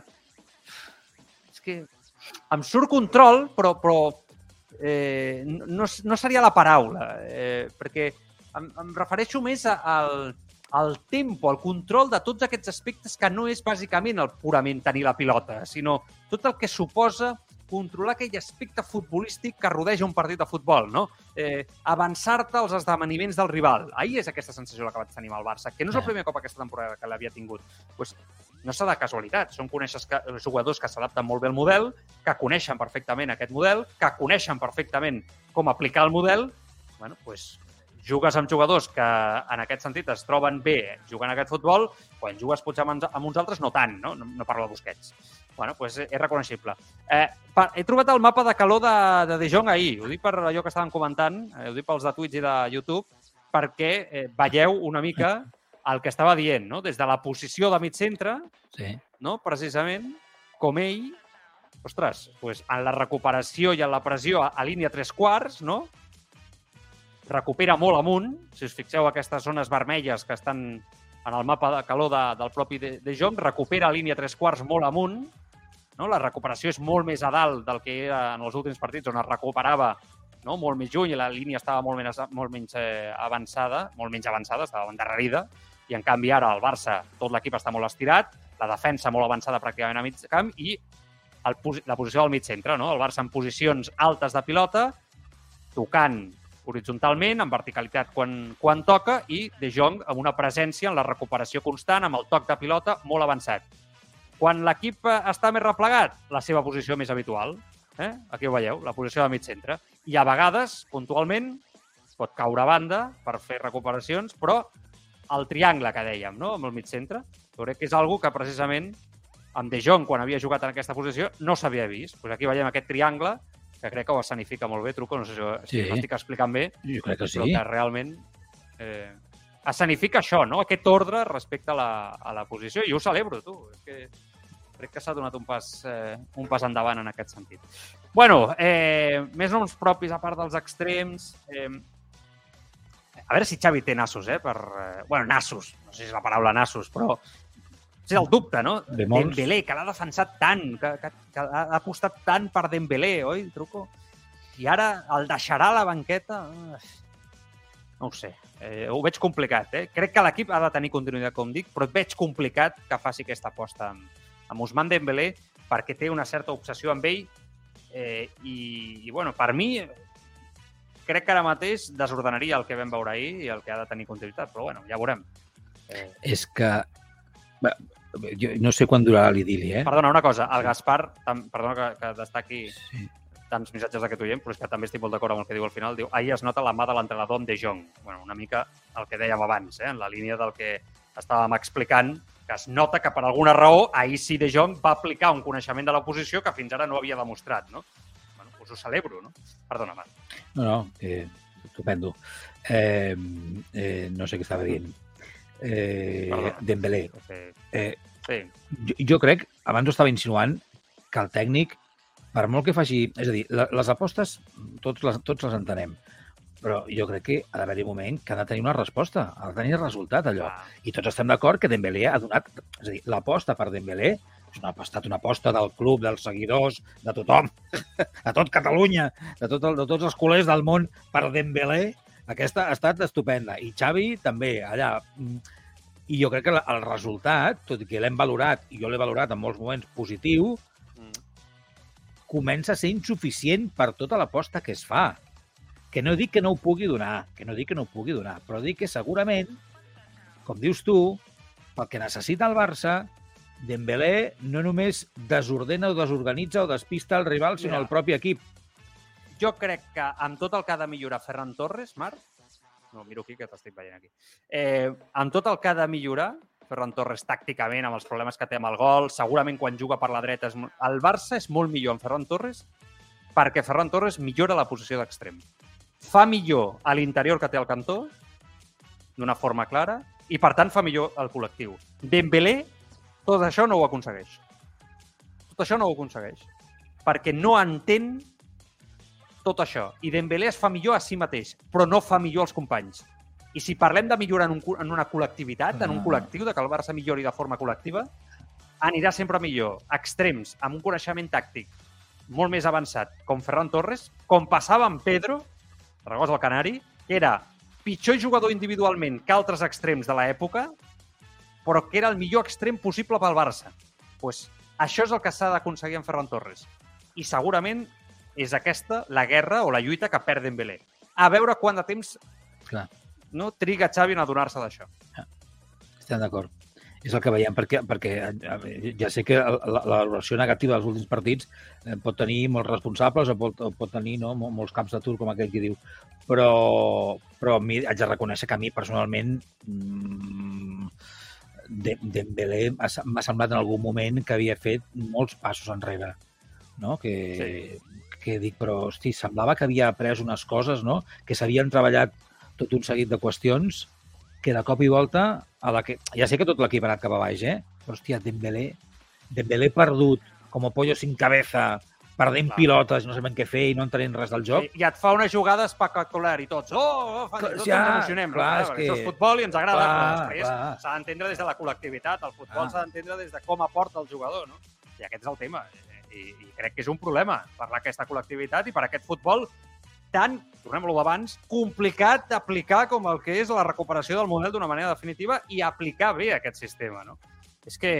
És que em surt control, però, però eh, no, no seria la paraula, eh, perquè em, em refereixo més al, al tempo, al control de tots aquests aspectes que no és bàsicament el purament tenir la pilota, sinó tot el que suposa controlar aquell aspecte futbolístic que rodeja un partit de futbol, no? Eh, Avançar-te als esdeveniments del rival. Ahir és aquesta sensació la que vaig tenir amb el Barça, que no és el Ja. primer cop aquesta temporada que l'havia tingut. Pues, no s'ha de casualitat. Són coneixes que, jugadors que s'adapten molt bé al model, que coneixen perfectament aquest model, que coneixen perfectament com aplicar el model. bueno, pues, jugues amb jugadors que en aquest sentit es troben bé jugant aquest futbol, quan jugues potser amb, amb uns altres no tant, no? No, no parlo de Busquets. bueno, pues és reconeixible. Eh, per, he trobat el mapa de calor de, de Jong ahir. Ho dic per allò que estaven comentant, eh, ho dic pels de Twitch i de YouTube, perquè eh, veieu una mica el que estava dient, no? Des de la posició de mig centre, Sí. no? precisament, com ell, ostres, pues, en la recuperació i en la pressió a, a línia tres quarts, no? recupera molt amunt. Si us fixeu aquestes zones vermelles que estan en el mapa de calor de, del propi de, de Jong, recupera a línia tres quarts molt amunt. No? La recuperació és molt més a dalt del que era en els últims partits, on es recuperava no? molt més juny i la línia estava molt menys, molt menys eh, avançada, molt menys avançada, estava endarrerida, i en canvi ara el Barça, tot l'equip està molt estirat, la defensa molt avançada pràcticament a mig camp i el, la posició del mig centre, no? El Barça en posicions altes de pilota, tocant horitzontalment, amb verticalitat quan, quan toca, i De Jong amb una presència en la recuperació constant, amb el toc de pilota molt avançat. Quan l'equip eh, està més replegat, la seva posició més habitual. Eh? Aquí ho veieu, la posició de mig centre. I a vegades, puntualment, pot caure a banda per fer recuperacions, però el triangle que dèiem, no?, amb el mig centre, crec que és algo que precisament amb De Jong, quan havia jugat en aquesta posició, no s'havia vist. Pues aquí veiem aquest triangle, que crec que ho escenifica molt bé, Truco, no sé si, ho- si Sí. m'estic explicant bé, Jo crec que sí. però que realment eh, escenifica això, no? aquest ordre respecte a la, a la posició, i ho celebro, tu. És que crec que s'ha donat un pas, eh, un pas endavant en aquest sentit. bueno, eh, més noms propis a part dels extrems. Eh, a veure si Xavi té nassos, eh? Per, eh, bueno, nassos, no sé si és la paraula nassos, però és el dubte, no? De molts. Dembélé, que l'ha defensat tant, que, que, que ha apostat tant per Dembélé, oi, Truco? I ara el deixarà a la banqueta? No ho sé. Eh, ho veig complicat, eh? Crec que l'equip ha de tenir continuïtat, com dic, però veig complicat que faci aquesta aposta amb, amb Ousmane Dembélé perquè té una certa obsessió amb ell eh, i, i, bueno, per mi crec que ara mateix desordenaria el que vam veure ahir i el que ha de tenir continuïtat, però bueno, ja veurem. Eh, És que... Bé, jo no sé quan durarà l'idili, eh? perdona, una cosa, el Gaspar, tam, perdona que, que destaqui Sí. tants missatges d'aquest oient, però és que també estic molt d'acord amb el que diu al final. Diu, ahir es nota la mà de l'entrenador amb De Jong. Bueno, una mica el que dèiem abans, eh? en la línia del que estàvem explicant, que es nota que per alguna raó ahir sí De Jong va aplicar un coneixement de l'oposició que fins ara no havia demostrat. No? Doncs ho celebro, no? Perdona, Marc. No, no, eh, estupendo. Eh, eh, no sé què estava dient. Eh, Perdona. Dembélé. Sí. Eh, sí. jo, jo crec, abans ho estava insinuant, que el tècnic, per molt que faci... És a dir, les apostes tots les, tots les entenem, però jo crec que ha d'haver-hi un moment que ha de tenir una resposta, ha de tenir resultat allò. Ah, I tots estem d'acord que Dembélé ha donat... És a dir, l'aposta per Dembélé és una, ha estat una aposta del club, dels seguidors, de tothom, de tot Catalunya, de, tot el, de tots els culers del món per Dembélé. Aquesta ha estat estupenda. I Xavi també, allà. mm, I jo crec que el resultat, tot i que l'hem valorat, i jo l'he valorat en molts moments positiu, mm. comença a ser insuficient per tota l'aposta que es fa. Que no dic que no ho pugui donar, que no dic que no ho pugui donar, però dic que segurament, com dius tu, pel que necessita el Barça, Dembélé no només desordena o desorganitza o despista el rival, sinó Mira. el propi equip. Jo crec que amb tot el que ha de millorar Ferran Torres, Marc, no, miro aquí, que t'estic veient aquí, eh, amb tot el que ha de millorar Ferran Torres tàcticament, amb els problemes que té amb el gol, segurament quan juga per la dreta... És... El Barça és molt millor amb Ferran Torres perquè Ferran Torres millora la posició d'extrem. Fa millor a l'interior que té el cantó, d'una forma clara, i per tant fa millor el col·lectiu. Dembélé tot això no ho aconsegueix. Tot això no ho aconsegueix. Perquè no entén tot això. I Dembélé es fa millor a si mateix, però no fa millor als companys. I si parlem de millorar en, un, en una col·lectivitat, en un Ah. col·lectiu, de que el Barça millori de forma col·lectiva, anirà sempre millor. Extrems, amb un coneixement tàctic molt més avançat, com Ferran Torres, com passava amb Pedro, Regós del Canari, que era pitjor jugador individualment que altres extrems de l'època, però que era el millor extrem possible pel Barça. Pues això és el que s'ha d'aconseguir amb Ferran Torres. I segurament és aquesta la guerra o la lluita que perd Dembélé. A veure quant de temps Clar. no triga Xavi en adonar-se d'això. Estem d'acord. És el que veiem, perquè, perquè eh, ja sé que la, la valoració negativa dels últims partits eh, pot tenir molts responsables o pot, o pot tenir no, mol- molts camps d'atur, com aquell que diu. Però, però a mi haig de reconèixer que a mi personalment mmm, de- Dembélé m'ha se- m'ha semblat en algun moment que havia fet molts passos enrere. No? Que, que dic, però, hosti, semblava que havia après unes coses, no? que s'havien treballat tot un seguit de qüestions que de cop i volta, a la que... ja sé que tot l'equip ha anat cap a baix, eh? però hòstia, Dembélé, Dembélé perdut, com a pollo sin cabeza, perdent Clar. pilotes, no sabem què fer i no entenent res del joc. I, I et fa una jugada espectacular i tots, oh, oh fan, Clar, tots ja, ens emocionem. clar, no? és Perquè que- Això és futbol i ens agrada, Clar, però després clar. s'ha d'entendre des de la col·lectivitat. El futbol Ah. s'ha d'entendre des de com aporta el jugador. No? I aquest és el tema. I, I crec que és un problema parlar aquesta col·lectivitat i per aquest futbol tan, tornem-lo d'abans, complicat d'aplicar com el que és la recuperació del model d'una manera definitiva i aplicar bé aquest sistema. No? És que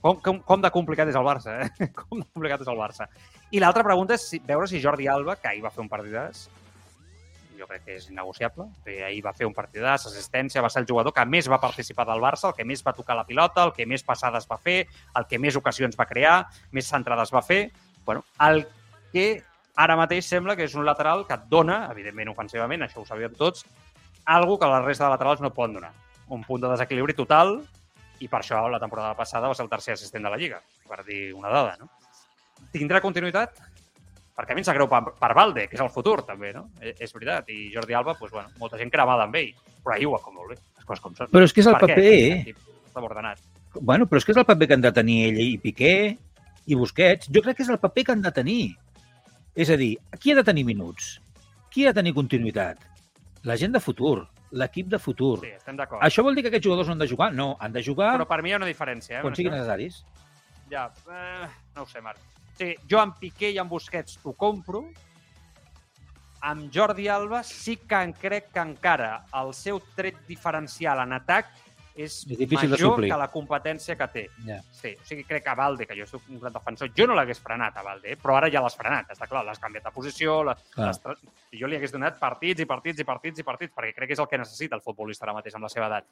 Com, com, com de complicat és el Barça, eh? Com de complicat és el Barça. I l'altra pregunta és si, veure si Jordi Alba, que ahir va fer un partidàs, jo crec que és innegociable. Ahir va fer un partidàs, assistència, va ser el jugador que més va participar del Barça, el que més va tocar la pilota, el que més passades va fer, el que més ocasions va crear, més centrades va fer. Bueno, el que ara mateix sembla que és un lateral que et dona, evidentment ofensivament, això ho sabíem tots, algo que la resta de laterals no poden donar. Un punt de desequilibri total i per això la temporada passada va ser el tercer assistent de la Lliga, per dir una dada. No? Tindrà continuïtat? Perquè a mi em sap greu per, per Valde, que és el futur, també, no? És, és veritat. I Jordi Alba, doncs, bueno, molta gent cremada amb ell, però ahir ho va com molt bé, les coses com són. Però és que és el Per paper, eh? Està ordenat. Bueno, però és que és el paper que han de tenir ell i Piqué i Busquets. Jo crec que és el paper que han de tenir. És a dir, qui ha de tenir minuts? Qui ha de tenir continuïtat? La gent de futur, l'equip de futur. Sí, estem d'acord. Això vol dir que aquests jugadors no han de jugar? No, han de jugar Però per mi hi ha una diferència, eh? quan siguin necessaris. Ja, eh, no ho sé, Marc. Sí, jo amb Piqué i amb Busquets t'ho compro. Amb Jordi Alba sí que en crec que encara el seu tret diferencial en atac és, És difícil de major suplir. que la competència que té. Ja. Sí, o sigui, crec que Valde, que jo soc un gran defensor, jo no l'hagués frenat a Valde, eh? però ara ja l'has frenat, està clar, l'has canviat de posició, l'has tra- jo li hagués donat partits i partits i partits i partits, perquè crec que és el que necessita el futbolista ara mateix amb la seva edat.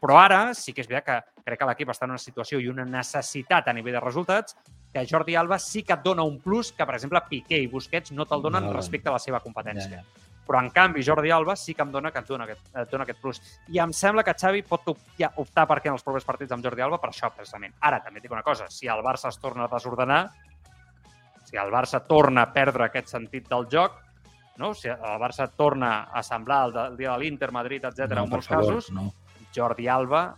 Però ara sí que és veritat que crec que l'equip està en una situació i una necessitat a nivell de resultats que Jordi Alba sí que et dona un plus que, per exemple, Piqué i Busquets no te'l donen No, respecte a la seva competència. Ja. Però, en canvi, Jordi Alba sí que em dona que et dona aquest, et dona aquest plus. I em sembla que Xavi pot ja optar per què en els propers partits amb Jordi Alba per això, precisament. Ara, també dic una cosa, si el Barça es torna a desordenar, si el Barça torna a perdre aquest sentit del joc, no? si el Barça torna a semblar el, de, el dia de l'Inter, Madrid, etc No, en molts favor, casos, no. Jordi Alba,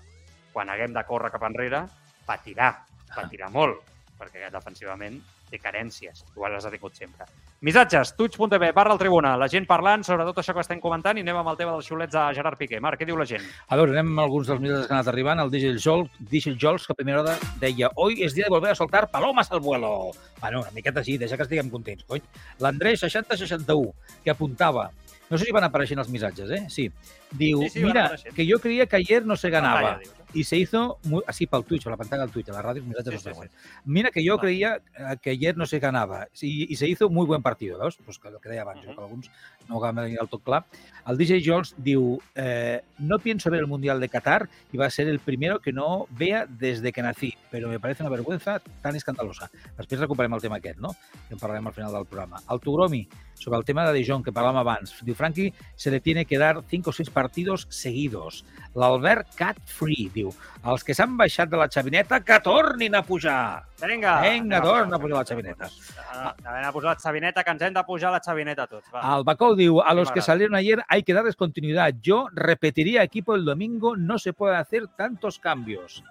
quan haguem de córrer cap enrere, patirà, patirà molt, perquè defensivament té carències, igual les ha tingut sempre. Missatges, tuig.tv, barra el tribuna, la gent parlant sobre tot això que estem comentant i anem amb el tema dels xiulets de Gerard Piqué. Marc, què diu la gent? A veure, anem amb alguns dels missatges que han anat arribant. El Diesel Jols, Diesel Jols que a primera hora deia hoy es día de volver a soltar palomas al vuelo. Bueno, una miqueta així, deixa que estiguem contents, cony. L'Andrés 6061, que apuntava, no sé si van apareixent els missatges, eh? Sí. Diu, Sí, sí, mira, que yo creía que ayer no se. Pantalla, dius, eh? Y se hizo muy, así para el Twitch, para la pantalla del Twitch, a la radio, los Sí, sí, ven. Mira que yo Vale. creía eh, que ayer no se ganaba y, y se hizo muy buen partido, veus? Pues que el que deia abans, uh Mhm. que alguns no ho acaben de dir del tot clar. El DJ Jones diu, eh, no pienso ver el Mundial de Qatar y va a ser el primero que no vea desde que nací, pero me parece una vergüenza tan escandalosa. Després recuperem el tema aquest, no? Que en parlarem al final del programa. El Tugromi, sobre el tema de De Jong, que parlàvem abans, diu, Franqui, se le tiene que dar 5 o 6 partidos seguidos. L'Albert Cat Free, diu, els que s'han baixat de la xavineta, que tornin a pujar. Vinga! Vinga, torna a pujar la xavineta. Ah, Anem a posar la xavineta, que ens hem de pujar la xavineta tots. Va. Al Bacou diu, a los que salieron ayer hay que darles continuidad. Yo repetiría equipo el domingo, no se puede hacer tantos cambios.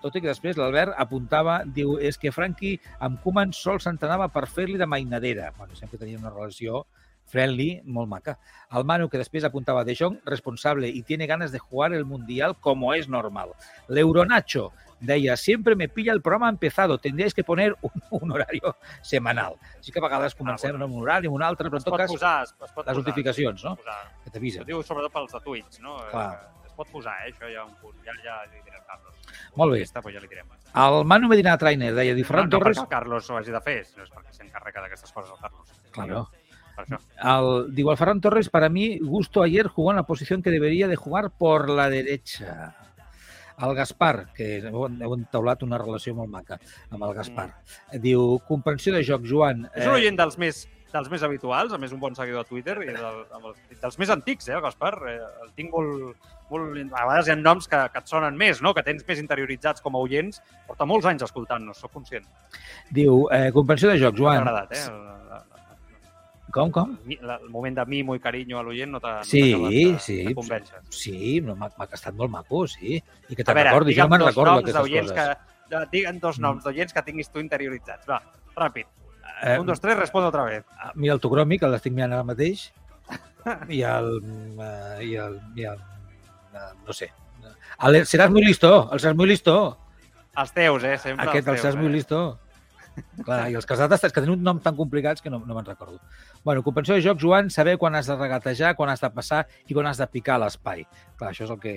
Tot i que després l'Albert apuntava, diu, és que Franqui amb Koeman sols s'entrenava per fer-li de mainadera. Bueno, sempre tenien una relació friendly, molt maca. El Manu, que després apuntava De Jong, responsable y tiene ganas de jugar el Mundial como es normal. L'Euronacho deia, siempre me pilla el programa empezado, tendríais que poner un, un horario semanal. Sí que a vegades comencem bueno. amb un horari, amb un altre, però en tot cas, posar, les posar, notificacions, no? posar. que t'avisen. Ho diu sobretot pels de Twitch, no? Clar. Pot posar, eh? Això ja un punt. Ja, ja li direm Carlos. Molt bé. Està, pues ja li direm. El Manu Medina Trainer deia, di Ferran no, no Torres... perquè el Carlos ho hagi de fer, sinó és perquè s'encarrega d'aquestes coses el Carlos. Claro. Per això. Al, digo, al Ferran Torres, para mí, Gusto ayer jugó en la posición que debería de jugar por la derecha. El Gaspar, que heu, entaulat una relació molt maca amb el Gaspar. Diu, comprensió de joc, Joan. És un oient dels més, dels més habituals, a més un bon seguidor de Twitter, i del, amb els, dels més antics, eh, el Gaspar. Eh, el tinc molt, molt... A vegades hi ha noms que, que et sonen més, no? que tens més interioritzats com a oients. Porta molts anys escoltant-nos, sóc conscient. Diu, eh, comprensió de joc, M'ha Joan. agradat, eh? El, Com, com? el, moment de mimo i carinyo a l'oient no t'ha no Sí, de, sí. de convèncer. Sí, no, m'ha m'ha estat molt maco, sí. I que te'n veure, recordis, jo me'n recordo d'oients coses. que... Digue'm dos Mm. noms d'oients que tinguis tu interioritzats. Va, ràpid. Eh, Un, dos, tres, responde otra vez. Mira el Togromi, que l'estic mirant ara mateix, i el... eh, I el, i el eh, no sé. El, seràs muy listo, el seràs muy listo. Els teus, eh? Sempre Aquest, el els seràs teus, muy eh? listo. Clar, i els casats que tenen un nom tan complicats que no, no me'n recordo. Bueno, comprensió de joc, Joan, saber quan has de regatejar, quan has de passar i quan has de picar l'espai. Clar, això és el que...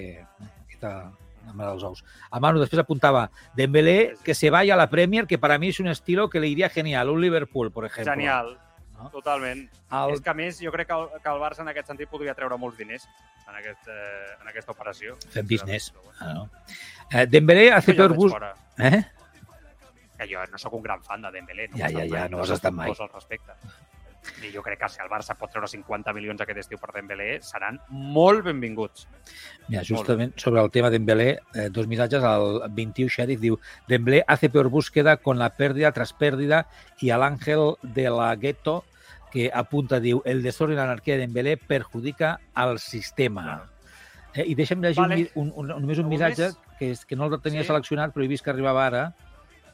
la mare dels ous. A Manu després apuntava Dembélé, que se vaya a la Premier, que para mí es un estilo que le iría genial. Un Liverpool, por ejemplo. Genial, No? totalment. El- És que, a més, jo crec que el, que el Barça en aquest sentit podria treure molts diners en, aquest, eh, en aquesta operació. Fem business. Ah, no? Eh, Dembélé hace peor fora. Eh? Que jo no sóc un gran fan de Dembélé. No Ja, ja, ja, no ho has estat mai. Al respecte. I jo crec que si el Barça pot treure 50 milions aquest estiu per Dembélé, seran molt benvinguts. Mira, justament sobre el tema Dembélé, eh, dos missatges, el 21 Sheriff diu Dembélé hace peor búsqueda con la pérdida tras pérdida y al ángel de la gueto que apunta, diu, el desorden y la anarquía de Dembélé perjudica al sistema. Eh, I deixa'm llegir Vale. un, un, un, només un missatge que, és, que no el tenia Sí. seleccionat, però he vist que arribava ara.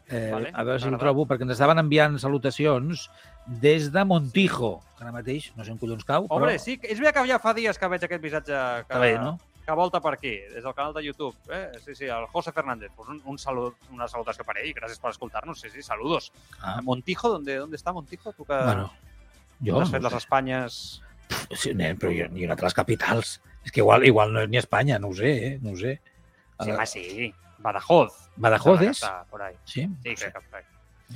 Eh, Vale, a veure si el m'agrada. trobo, perquè ens estaven enviant salutacions des de Montijo, que ara mateix no sé on collons cau, Home, però sí, és veritat que ja fa dies que veig aquest missatge que, està bé, no? que volta per aquí, des del canal de YouTube. Eh? Sí, sí, el José Fernández. Pues un, un salut, una salutació per ell. Gràcies per escoltar-nos. Sí, sí, saludos. Ah, Montijo, ¿dónde, ¿dónde está Montijo? Tu que bueno, jo has no fet ho les sé. Espanyes... Sí, nen, però jo, ni una altres capitals. És que igual, igual no és ni Espanya, no ho sé, eh? no ho sé. Sí, home, sí. Badajoz. Badajoz? Està por ahí. Sí? Sí, crec que por ahí.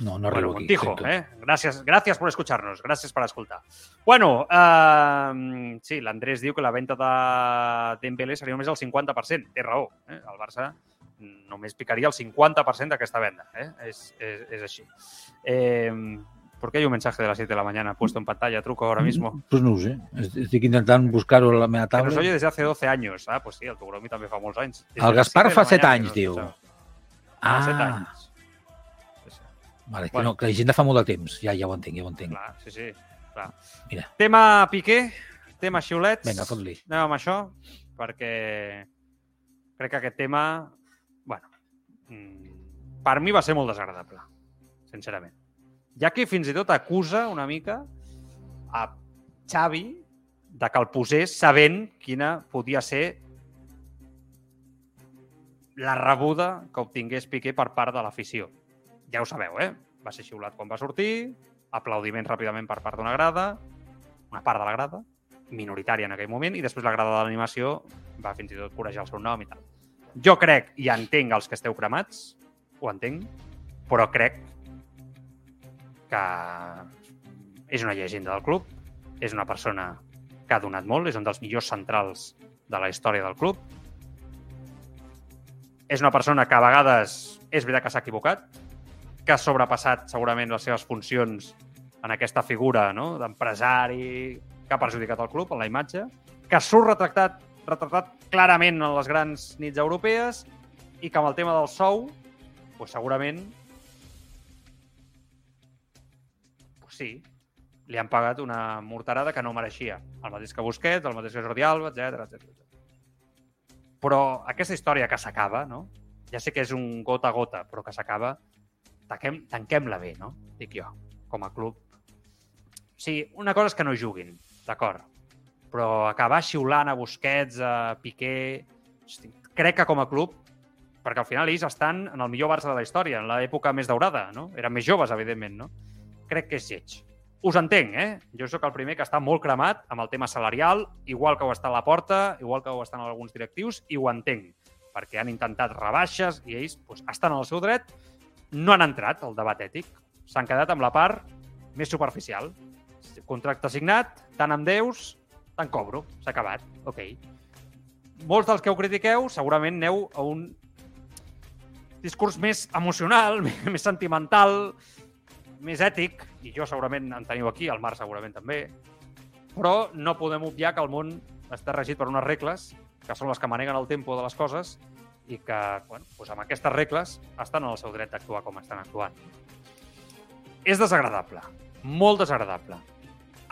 No, no bueno. Montijo, eh? Gracias, gracias por escucharnos, gracias por escoltar. Bueno, eh, sí, l'Andrés diu que la venda de Dembélé seria només el 50%. Té raó, eh? El Barça només picaria el 50% d'aquesta venda. Eh? És, és, és així. Eh, ¿Por qué hay un mensaje de las 7 de la mañana puesto en pantalla? Truco ahora mismo. Pues no ho sé. Est- Estic intentant buscar-ho a la meva Que nos oye desde hace 12 años. Ah, pues sí, el Togromi també fa molts anys. Des El Gaspar 7 de fa la 7 mañana anys, que diu. escuchava. Fa 7 Ah, anys. Vale, que, Bueno. no, que la gent fa molt de temps. Ja, ja ho entenc, ja ho entenc. Clar, sí, sí. Clar. Mira. Tema Piqué, tema xiulets. Vinga, fot-li. Anem amb això, perquè crec que aquest tema, bueno, mm, per mi va ser molt desagradable, sincerament. Ha qui fins i tot acusa una mica a Xavi de que el posés sabent quina podia ser la rebuda que obtingués Piqué per part de l'afició. Ja ho sabeu, eh? Va ser xiulat quan va sortir, aplaudiments ràpidament per part d'una grada, una part de la grada, minoritària en aquell moment, i després la grada de l'animació va fins i tot corejar el seu nom i tal. Jo crec, i entenc els que esteu cremats, ho entenc, però crec que és una llegenda del club, és una persona que ha donat molt, és un dels millors centrals de la història del club, és una persona que a vegades és veritat que s'ha equivocat, que ha sobrepassat segurament les seves funcions en aquesta figura no? d'empresari que ha perjudicat el club en la imatge, que surt retractat, retratat clarament en les grans nits europees i que amb el tema del sou, pues segurament sí, li han pagat una morterada que no mereixia. El mateix que Busquets, el mateix que Jordi Alba, etc etc. Però aquesta història que s'acaba, no? ja sé que és un gota a gota, però que s'acaba, tanquem, tanquem-la bé, no? Dic jo, com a club. Sí, una cosa és que no juguin, d'acord, però acabar xiulant a Busquets, a Piqué... Hosti, crec que com a club, perquè al final ells estan en el millor Barça de la història, en l'època més daurada, no? Eren més joves, evidentment, no? Crec que és lleig. Us entenc, eh? Jo sóc el primer que està molt cremat amb el tema salarial, igual que ho està a la porta, igual que ho estan alguns directius, i ho entenc, perquè han intentat rebaixes i ells doncs, estan al seu dret, no han entrat al debat ètic, s'han quedat amb la part més superficial. Contracte signat, tant amb Déus, tant cobro, s'ha acabat, ok. Molts dels que ho critiqueu segurament aneu a un discurs més emocional, més sentimental, més ètic, i jo segurament en teniu aquí, el Marc segurament també, però no podem obviar que el món està regit per unes regles que són les que maneguen el tempo de les coses i que, bueno, doncs amb aquestes regles estan en el seu dret d'actuar com estan actuant. És desagradable, molt desagradable.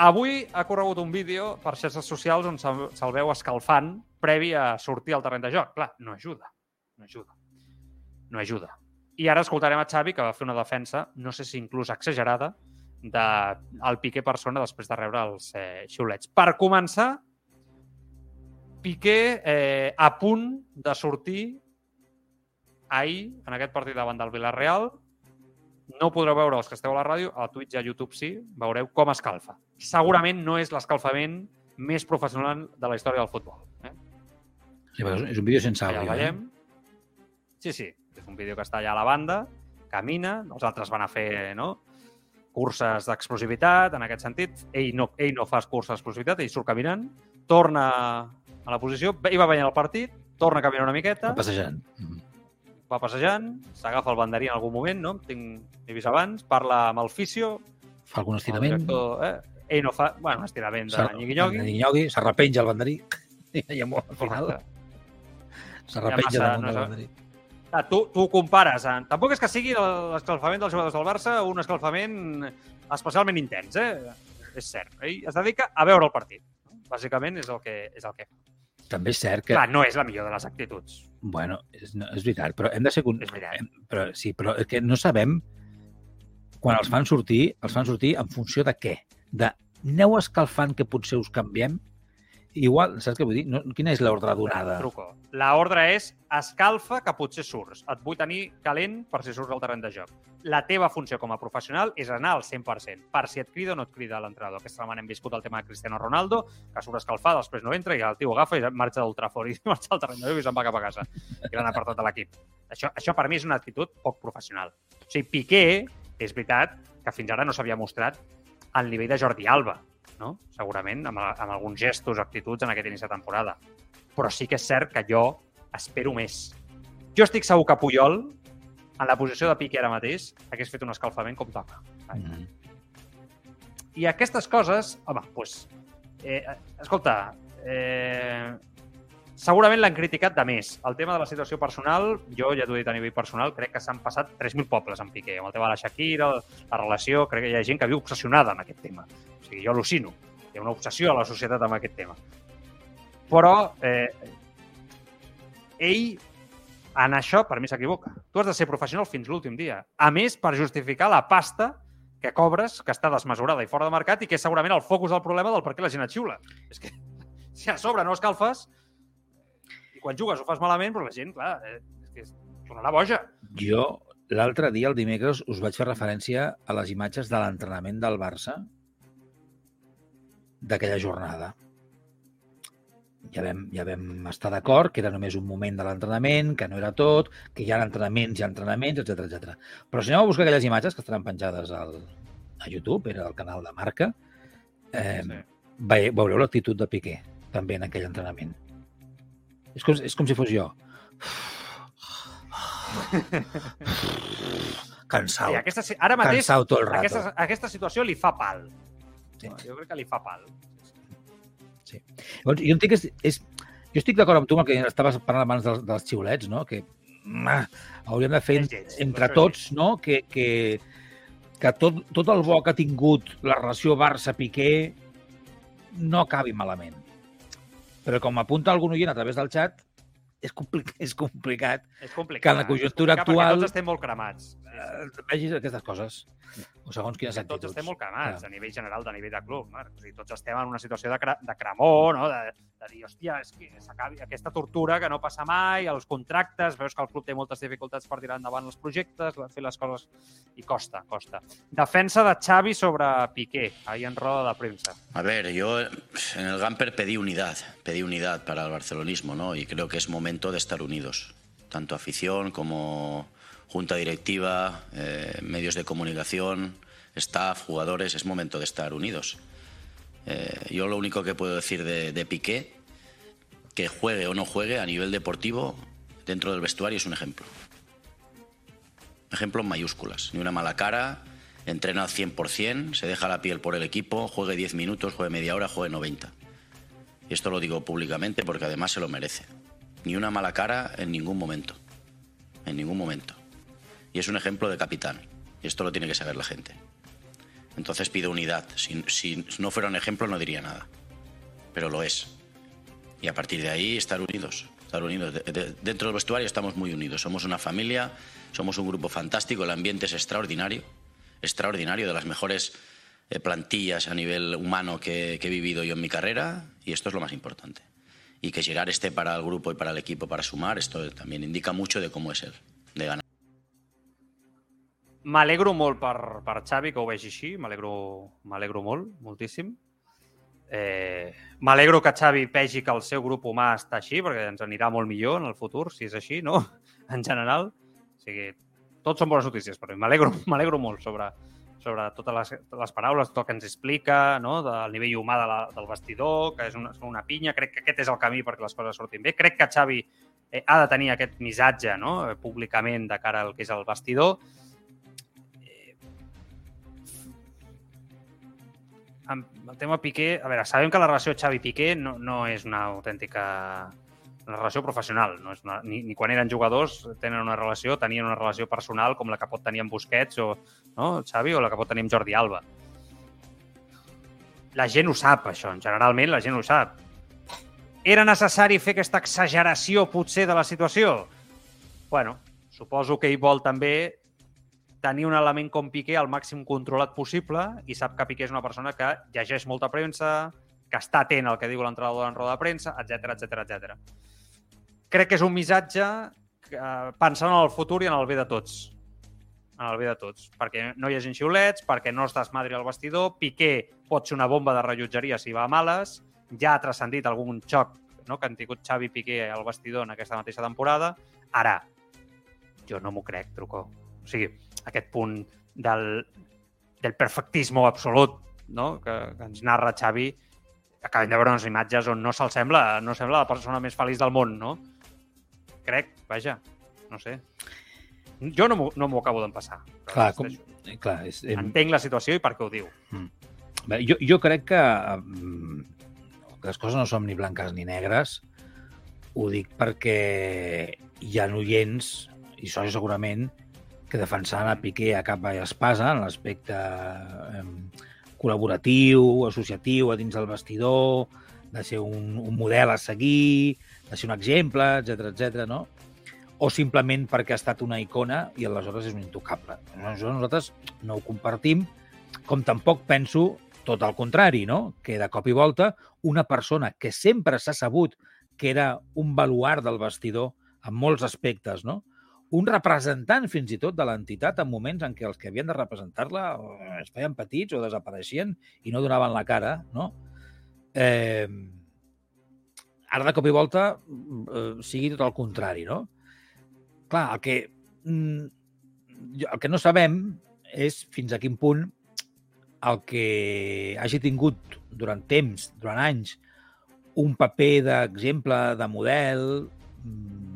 Avui ha corregut un vídeo per xarxes socials on se'l se veu escalfant previ a sortir al terreny de joc. Clar, no ajuda, no ajuda, no ajuda. I ara escoltarem a Xavi, que va fer una defensa, no sé si inclús exagerada, del Piqué persona després de rebre els eh, xiulets. Per començar, Piqué eh, a punt de sortir ahir, en aquest partit davant del Villarreal, no podreu veure els que esteu a la ràdio, a Twitch i a YouTube sí, veureu com escalfa. Segurament no és l'escalfament més professional de la història del futbol. Eh? Sí, és un vídeo sense Allà àudio. el veiem. Sí, sí, és un vídeo que està allà a la banda, camina, els altres van a fer no? curses d'explosivitat, en aquest sentit. Ell no, ell no fa curses d'explosivitat, ell surt caminant, torna a la posició, ell va veient el partit, torna a caminar una miqueta, Passejant. Mm. va passejant, s'agafa el banderí en algun moment, no? Tinc, he vist abans, parla amb el fisio, Fa algun el estirament. director, eh? ell no fa, bueno, un estirament de nyigui-nyogui. nyigui, s'arrepenja el banderí. I llavors, al final, s'arrepenja massa- damunt no del banderí. Ah, tu, tu ho compares. En... Tampoc és que sigui l'escalfament dels jugadors del Barça un escalfament especialment intens, eh? És cert. Ell es dedica a veure el partit. Bàsicament és el que, és el que fa. També és cert que... Clar, no és la millor de les actituds. Bueno, és, no, és veritat, però hem de ser... És veritat. hem- Però, sí, però és que no sabem quan els fan sortir, els fan sortir en funció de què? De aneu escalfant que potser us canviem? Igual, saps què vull dir? No, quina és l'ordre donada? Truco. La ordre és escalfa que potser surts. Et vull tenir calent per si surts al terreny de joc. La teva funció com a professional és anar al 100%, per si et crida o no et crida l'entrenador. Aquesta setmana hem viscut el tema de Cristiano Ronaldo, que surt escalfat, després no entra i el tio agafa i marxa del Trafford i marxa al terreny de joc i se'n va cap a casa. I l'han apartat de l'equip. Això, això per mi és una actitud poc professional. O sigui, Piqué, és veritat que fins ara no s'havia mostrat al nivell de Jordi Alba, no? segurament, amb, amb alguns gestos, actituds en aquest inici de temporada. Però sí que és cert que jo espero més. Jo estic segur que Puyol, en la posició de Piqué ara mateix, hagués fet un escalfament com toca. Mm. I aquestes coses, home, doncs, eh, escolta, eh, segurament l'han criticat de més. El tema de la situació personal, jo ja t'ho he dit a nivell personal, crec que s'han passat 3.000 pobles amb Piqué. Amb el tema de la Shakira, la relació, crec que hi ha gent que viu obsessionada amb aquest tema. O sigui, jo al·lucino. Hi ha una obsessió a la societat amb aquest tema. Però eh, ell en això, per mi, s'equivoca. Tu has de ser professional fins l'últim dia. A més, per justificar la pasta que cobres, que està desmesurada i fora de mercat i que és segurament el focus del problema del per què la gent et xiula. És que si a sobre no escalfes quan jugues ho fas malament, però la gent, clar, eh, és que es tornarà boja. Jo, l'altre dia, el dimecres, us vaig fer referència a les imatges de l'entrenament del Barça d'aquella jornada. Ja vam, ja vam estar d'acord que era només un moment de l'entrenament, que no era tot, que hi ha entrenaments i entrenaments, etc etc. Però si aneu a buscar aquelles imatges que estaran penjades al, a YouTube, era el canal de Marca, eh, Sí. ve, veureu l'actitud de Piqué, també en aquell entrenament. És com, és com si fos jo. Cansau. Sí, aquesta, ara mateix, Cansau tot el rato. aquesta, aquesta situació li fa pal. Sí. Jo crec que li fa pal. Llavors, jo entenc que és, és, jo estic d'acord amb tu amb el que estaves parlant abans dels, dels xiulets, no? que ah, hauríem de fer lleig, entre tots no? que, que, que tot, tot el bo que ha tingut la relació Barça-Piqué no acabi malament. Però com apunta algun oient a través del xat, és, compli és complicat És complicat. Que en la conjuntura actual- Perquè tots estem molt cremats. Eh, vegis aquestes coses. O segons quines Tots actituds. estem molt cremats, Clar. a nivell general, a nivell de club. Marc. O sigui, tots estem en una situació de, cre de cremor, no? de, de dir, hòstia, és que s'acabi aquesta tortura que no passa mai, els contractes, veus que el club té moltes dificultats per tirar endavant els projectes, fer les coses, i costa, costa. Defensa de Xavi sobre Piqué, ahí en roda de premsa. A ver, yo en el Gamper pedí unidad, pedí unidad para el barcelonismo, ¿no? Y creo que es momento de estar unidos, tanto afición como junta directiva, eh, medios de comunicación, staff, jugadores, es momento de estar unidos. Eh, yo lo único que puedo decir de, Piqué, que juegue o no juegue a nivel deportivo, dentro del vestuario es un ejemplo. Ejemplo en mayúsculas, ni una mala cara, entrena al 100%, se deja la piel por el equipo, juegue 10 minutos, juegue media hora, juegue 90. Y esto lo digo públicamente porque además se lo merece. Ni una mala cara en ningún momento. En ningún momento. Y es un ejemplo de capitán. Y esto lo tiene que saber la gente. Entonces pido unidad. Si, no fuera un ejemplo no diría nada. Pero lo es. Y a partir de ahí estar unidos. Estar unidos. De- de- dentro del vestuario estamos muy unidos. Somos una familia, somos un grupo fantástico, el ambiente es extraordinario. Extraordinario, de las mejores eh, plantillas a nivel humano que, que he vivido yo en mi carrera. Y esto es lo más importante. Y que Gerard esté para el grupo y para el equipo para sumar, esto también indica mucho de cómo es él, de ganar. M'alegro molt per, per Xavi que ho vegi així, m'alegro molt, moltíssim. Eh, m'alegro que Xavi vegi que el seu grup humà està així, perquè ens anirà molt millor en el futur, si és així, no? en general. O sigui, tots són bones notícies, però m'alegro molt sobre, sobre totes les, les paraules, tot el que ens explica, no? del nivell humà de la, del vestidor, que és una, una pinya. Crec que aquest és el camí perquè les coses sortin bé. Crec que Xavi eh, ha de tenir aquest missatge no? Eh, públicament de cara al que és el vestidor. El tema Piqué, a veure, sabem que la relació Xavi-Piqué no, no és una autèntica una relació professional. No és una, ni, ni quan eren jugadors tenen una relació, tenien una relació personal com la que pot tenir amb Busquets o no, Xavi o la que pot tenir amb Jordi Alba. La gent ho sap, això. Generalment la gent ho sap. Era necessari fer aquesta exageració, potser, de la situació? bueno, suposo que ell vol també tenir un element com Piqué al màxim controlat possible i sap que Piqué és una persona que llegeix molta premsa, que està atent al que diu l'entrenador en roda de premsa, etc etc etc. Crec que és un missatge que, pensant en el futur i en el bé de tots. En el bé de tots. Perquè no hi hagi xiulets, perquè no es desmadri el vestidor, Piqué pot ser una bomba de rellotgeria si va a males, ja ha transcendit algun xoc no, que han tingut Xavi Piqué al vestidor en aquesta mateixa temporada. Ara, jo no m'ho crec, Trucó. O sigui, aquest punt del, del perfectismo absolut no? que, que ens narra Xavi, acabem de veure unes imatges on no se'l sembla, no sembla la persona més feliç del món, no? Crec, vaja, no sé. Jo no m'ho no acabo d'empassar. Clar, com, clar és. Entenc la situació i per què ho diu. Mm. Bé, jo, jo crec que mm, les coses no són ni blanques ni negres. Ho dic perquè hi ha oients, i això segurament, que defensaran a Piqué a capa i espasa en l'aspecte eh, col·laboratiu, associatiu a dins del vestidor, de ser un, un model a seguir, de ser un exemple, etc etc. no? O simplement perquè ha estat una icona i aleshores és un intocable. Nosaltres no ho compartim, com tampoc penso tot el contrari, no? que de cop i volta una persona que sempre s'ha sabut que era un baluart del vestidor en molts aspectes, no? Un representant fins i tot de l'entitat en moments en què els que havien de representar-la eh, es feien petits o desapareixien i no donaven la cara, no? Eh, ara de cop i volta eh, sigui tot el contrari, no? Clar, el que, mm, el que no sabem és fins a quin punt el que hagi tingut durant temps, durant anys, un paper d'exemple, de model, mm,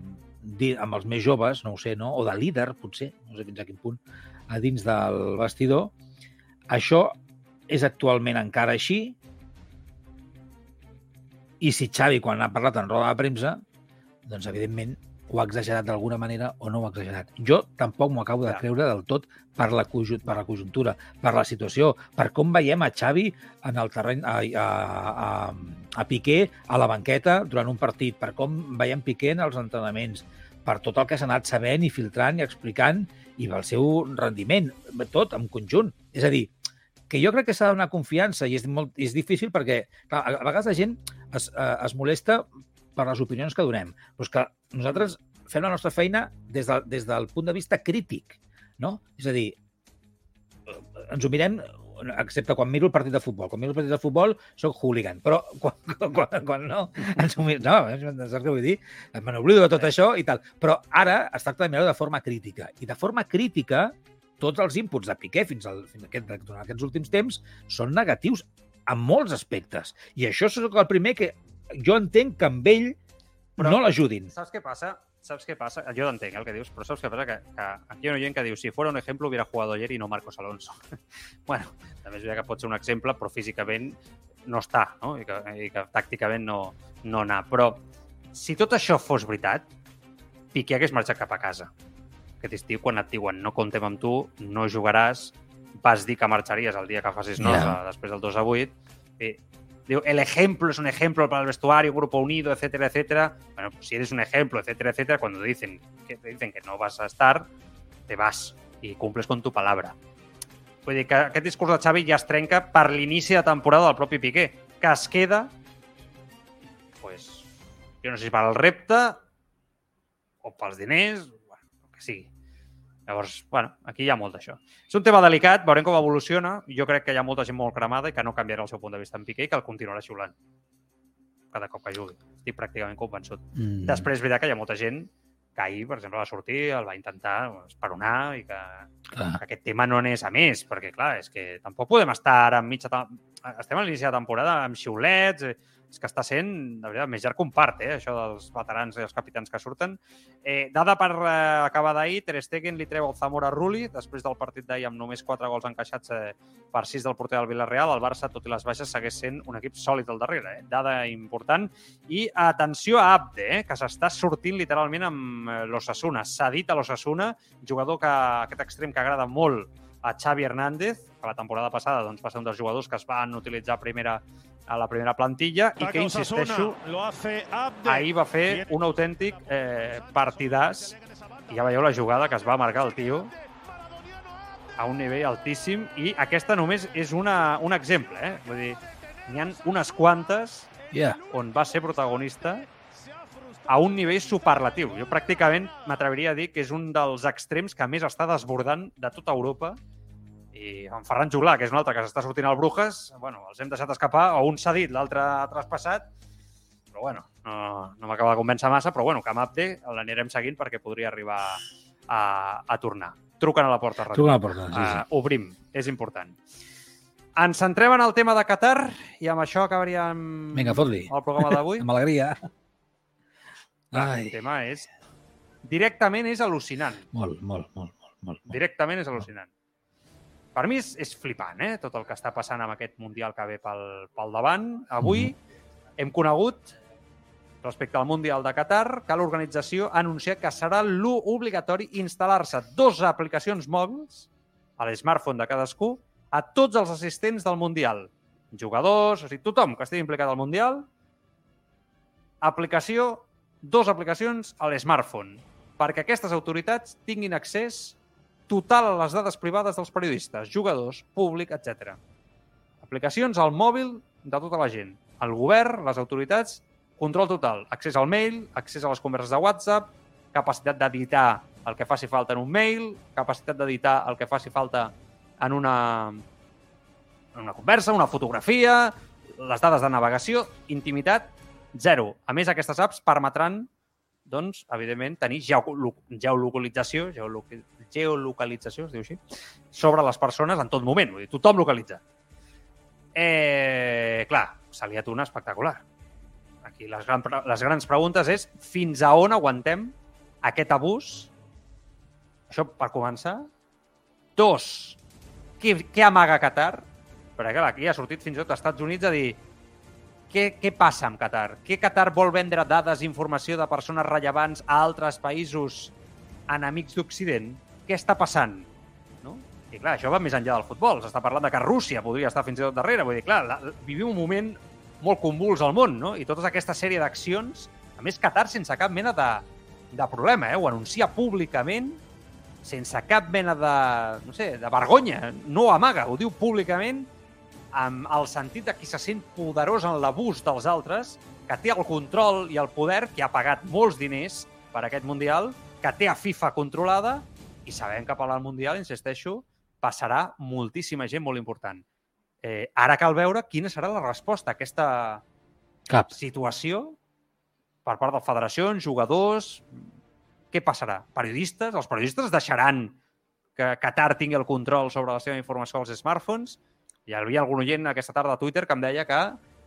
amb els més joves, no ho sé, no? o de líder, potser, no sé fins a quin punt, a dins del vestidor. Això és actualment encara així i si Xavi, quan ha parlat en roda de premsa, doncs, evidentment, ho ha exagerat d'alguna manera o no ho ha exagerat. Jo tampoc m'ho acabo de creure del tot per la, per la conjuntura, per la situació, per com veiem a Xavi en el terreny, a, a, a, a Piqué a la banqueta durant un partit, per com veiem Piqué en els entrenaments, per tot el que s'ha anat sabent i filtrant i explicant i pel seu rendiment, tot en conjunt. És a dir, que jo crec que s'ha de donar confiança i és, molt, és difícil perquè clar, a vegades la gent es, eh, es molesta per les opinions que donem, però és que nosaltres fem la nostra feina des, de, des del punt de vista crític, no? És a dir, ens ho mirem excepte quan miro el partit de futbol. Quan miro el partit de futbol sóc hooligan, però quan, quan, quan no, ens ho miro, no, saps què vull dir? Me n'oblido de tot això i tal. Però ara es tracta de mirar de forma crítica. I de forma crítica, tots els inputs de Piqué fins, al, fins a aquest, durant aquests últims temps són negatius en molts aspectes. I això és el primer que jo entenc que amb ell però, no l'ajudin. Saps què passa? ¿Sabes qué pasa? Yo entenc el que dius, però saps què passa? Que, que aquí hi ha oient que diu si fora un exemple hubiera jugado ayer i no Marcos Alonso. bueno, també és veritat que pot ser un exemple, però físicament no està, no? I que, i que tàcticament no, no anar. Però si tot això fos veritat, Piqué hagués marxat cap a casa. Aquest estiu, quan et diuen no contem amb tu, no jugaràs, vas dir que marxaries el dia que facis nosa, yeah. després del 2 a 8, i El ejemplo es un ejemplo para el vestuario, grupo unido, etcétera, etcétera. Bueno, pues si eres un ejemplo, etcétera, etcétera, cuando dicen que, te dicen que no vas a estar, te vas i cumples con tu palabra. Vull dir que aquest discurs de Xavi ja es trenca per l'inici de temporada del propi Piqué, que es queda, pues, jo no sé si per al repte o pels diners, bueno, el que sigui. Llavors, bueno, aquí hi ha molt d'això. És un tema delicat, veurem com evoluciona. Jo crec que hi ha molta gent molt cremada i que no canviarà el seu punt de vista en Piqué i que el continuarà xiulant cada cop que jugui. Estic pràcticament convençut. Mm. Després, és veritat que hi ha molta gent que ahir, per exemple, va sortir, el va intentar esperonar i que, Clar. que aquest tema no anés a més, perquè, clar, és que tampoc podem estar ara en mitja... tem- Estem a l'inici de temporada amb xiulets, eh, és que està sent, de veritat, més llarg que un part, eh, això dels veterans i els capitans que surten. Eh, dada per eh, acabar d'ahir, Ter Stegen li treu el Zamora Rulli, després del partit d'ahir amb només 4 gols encaixats eh, per 6 del porter del Villarreal, el Barça, tot i les baixes, segueix sent un equip sòlid al darrere. Eh? Dada important. I atenció a Abde, eh? que s'està sortint literalment amb eh, l'Osasuna. Dit a l'Osasuna, jugador que aquest extrem que agrada molt a Xavi Hernández, que la temporada passada doncs, va ser un dels jugadors que es van utilitzar a, primera, a la primera plantilla i que, insisteixo, lo hace Abde. ahir va fer un autèntic eh, partidàs i ja veieu la jugada que es va marcar el tio a un nivell altíssim i aquesta només és una, un exemple, eh? Vull dir, n'hi ha unes quantes Yeah. on va ser protagonista a un nivell superlatiu. Jo pràcticament m'atreviria a dir que és un dels extrems que més està desbordant de tota Europa i en Ferran Juglà, que és un altre que s'està sortint al Brujas, bueno, els hem deixat escapar, o un s'ha dit, l'altre ha traspassat, però bueno, no, no m'acaba de convèncer massa, però bueno, que Mapte l'anirem seguint perquè podria arribar a, a tornar. Truquen a la porta. Truquen a la porta, sí, sí. Uh, obrim, és important. Ens centrem en el tema de Qatar i amb això acabaríem Vinga, el programa d'avui. Amb alegria. El Ai, tema és... Directament és al·lucinant. molt, molt, molt, molt. molt. Directament és al·lucinant. Per mi és, és flipant, eh? Tot el que està passant amb aquest Mundial que ve pel, pel davant. Avui hem conegut, respecte al Mundial de Qatar, que l'organització ha anunciat que serà l'u obligatori instal·lar-se dos aplicacions mòbils a l'smartphone de cadascú a tots els assistents del Mundial. Jugadors, o sigui, tothom que estigui implicat al Mundial, aplicació, dos aplicacions a l'smartphone, perquè aquestes autoritats tinguin accés total a les dades privades dels periodistes, jugadors, públic, etc. Aplicacions al mòbil de tota la gent. El govern, les autoritats, control total. Accés al mail, accés a les converses de WhatsApp, capacitat d'editar el que faci falta en un mail, capacitat d'editar el que faci falta en una, en una conversa, una fotografia, les dades de navegació, intimitat, zero. A més, aquestes apps permetran doncs, evidentment, tenir geolo- geolocalització, geoloc- geolocalització, es diu així, sobre les persones en tot moment. Vull dir, tothom localitza. Eh, clar, se li atuna espectacular. Aquí les, gran, les grans preguntes és fins a on aguantem aquest abús? Això per començar. Dos, què, què amaga Qatar? Perquè clar, aquí ha sortit fins i tot als Estats Units a dir què, què passa amb Qatar? Què Qatar vol vendre dades i informació de persones rellevants a altres països enemics d'Occident? Què està passant? No? I clar, això va més enllà del futbol. S'està parlant de que Rússia podria estar fins i tot darrere. Vull dir, clar, la, vivim un moment molt convuls al món, no? I tota aquesta sèrie d'accions, a més Qatar sense cap mena de, de problema, eh? Ho anuncia públicament, sense cap mena de, no sé, de vergonya. No ho amaga, ho diu públicament amb el sentit de qui se sent poderós en l'abús dels altres, que té el control i el poder, que ha pagat molts diners per aquest Mundial, que té a FIFA controlada, i sabem que per al Mundial, insisteixo, passarà moltíssima gent molt important. Eh, ara cal veure quina serà la resposta a aquesta Cap. situació per part de federacions, jugadors... Què passarà? Periodistes? Els periodistes deixaran que Qatar tingui el control sobre la seva informació als smartphones? Hi havia algun oient aquesta tarda a Twitter que em deia que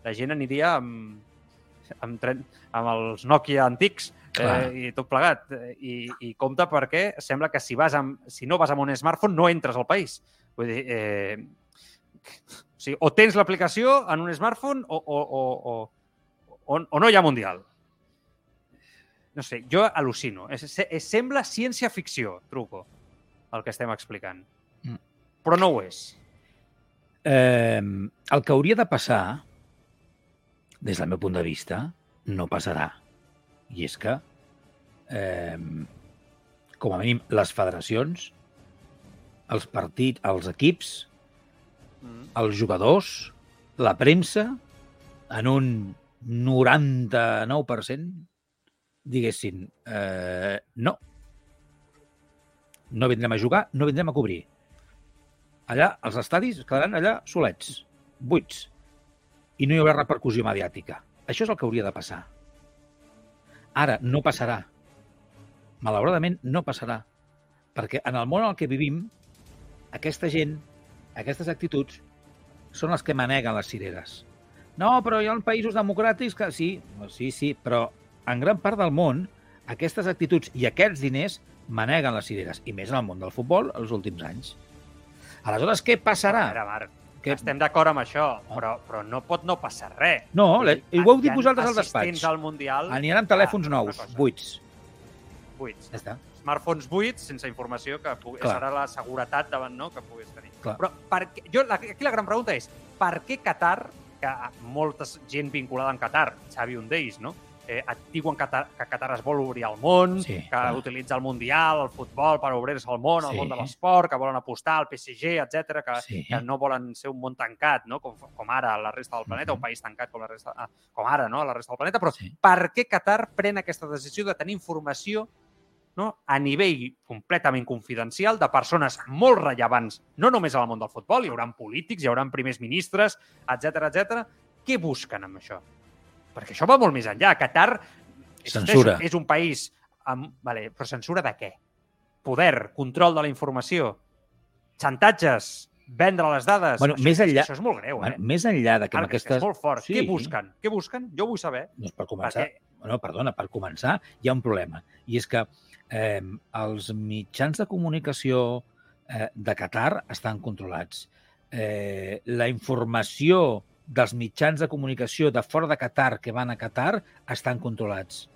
la gent aniria amb, amb, tren, amb els Nokia antics Clar. eh, i tot plegat. I, I compte perquè sembla que si, vas amb, si no vas amb un smartphone no entres al país. Vull dir, eh, o, sigui, o tens l'aplicació en un smartphone o, o, o, o, o, o no hi ha Mundial. No sé, jo al·lucino. És, és, sembla ciència-ficció, truco, el que estem explicant. Mm. Però no ho és. Eh, el que hauria de passar, des del meu punt de vista, no passarà. I és que, eh, com a mínim, les federacions, els partits, els equips, Mm. els jugadors, la premsa, en un 99% diguessin eh, no. No vindrem a jugar, no vindrem a cobrir. Allà, els estadis es quedaran allà solets, buits, i no hi haurà repercussió mediàtica. Això és el que hauria de passar. Ara, no passarà. malauradament no passarà. Perquè en el món en el que vivim, aquesta gent, aquestes actituds, són les que maneguen les cireres. No, però hi ha països democràtics que... Sí, sí, sí, però en gran part del món, aquestes actituds i aquests diners maneguen les cireres, i més en el món del futbol els últims anys. Aleshores, què passarà? A veure, Marc, Que... estem d'acord amb això, però, però no pot no passar res. No, Vull le- dir, i ho heu dit vosaltres al despatx. al Mundial... Aniran amb telèfons nous, buits. Buits. Ja està. Smartphones buits, sense informació, que pugui, Clar. serà la seguretat davant no, que puguis tenir. Clar. Però per què, jo, la, aquí la gran pregunta és, per què Qatar, que molta gent vinculada amb Qatar, Xavi un d'ells, no? Eh, et diuen que Qatar, que Qatar es vol obrir al món, Sí, que clar. utilitza el Mundial, el futbol per obrir-se al món, al Sí. món de l'esport, que volen apostar al PSG, etc que, Sí. que no volen ser un món tancat, no? com, com ara la resta del planeta, Mhm. un país tancat com, la resta, ah, com ara no? la resta del planeta, però Sí. per què Qatar pren aquesta decisió de tenir informació no? a nivell completament confidencial de persones molt rellevants, no només al món del futbol, hi haurà polítics, hi haurà primers ministres, etc etc. Què busquen amb això? Perquè això va molt més enllà. Qatar Censura. és un país... Amb... Vale, però censura de què? Poder, control de la informació, xantatges, vendre les dades... Bueno, això, més enllà- Això és molt greu, eh? Bueno, més enllà de que amb és que aquestes... és molt fort. Sí. Què busquen? Què busquen? Jo vull saber. Doncs per començar, Perquè bueno, perdona, per començar, hi ha un problema. I és que eh, els mitjans de comunicació eh, de Qatar estan controlats. Eh, la informació dels mitjans de comunicació de fora de Qatar que van a Qatar estan controlats.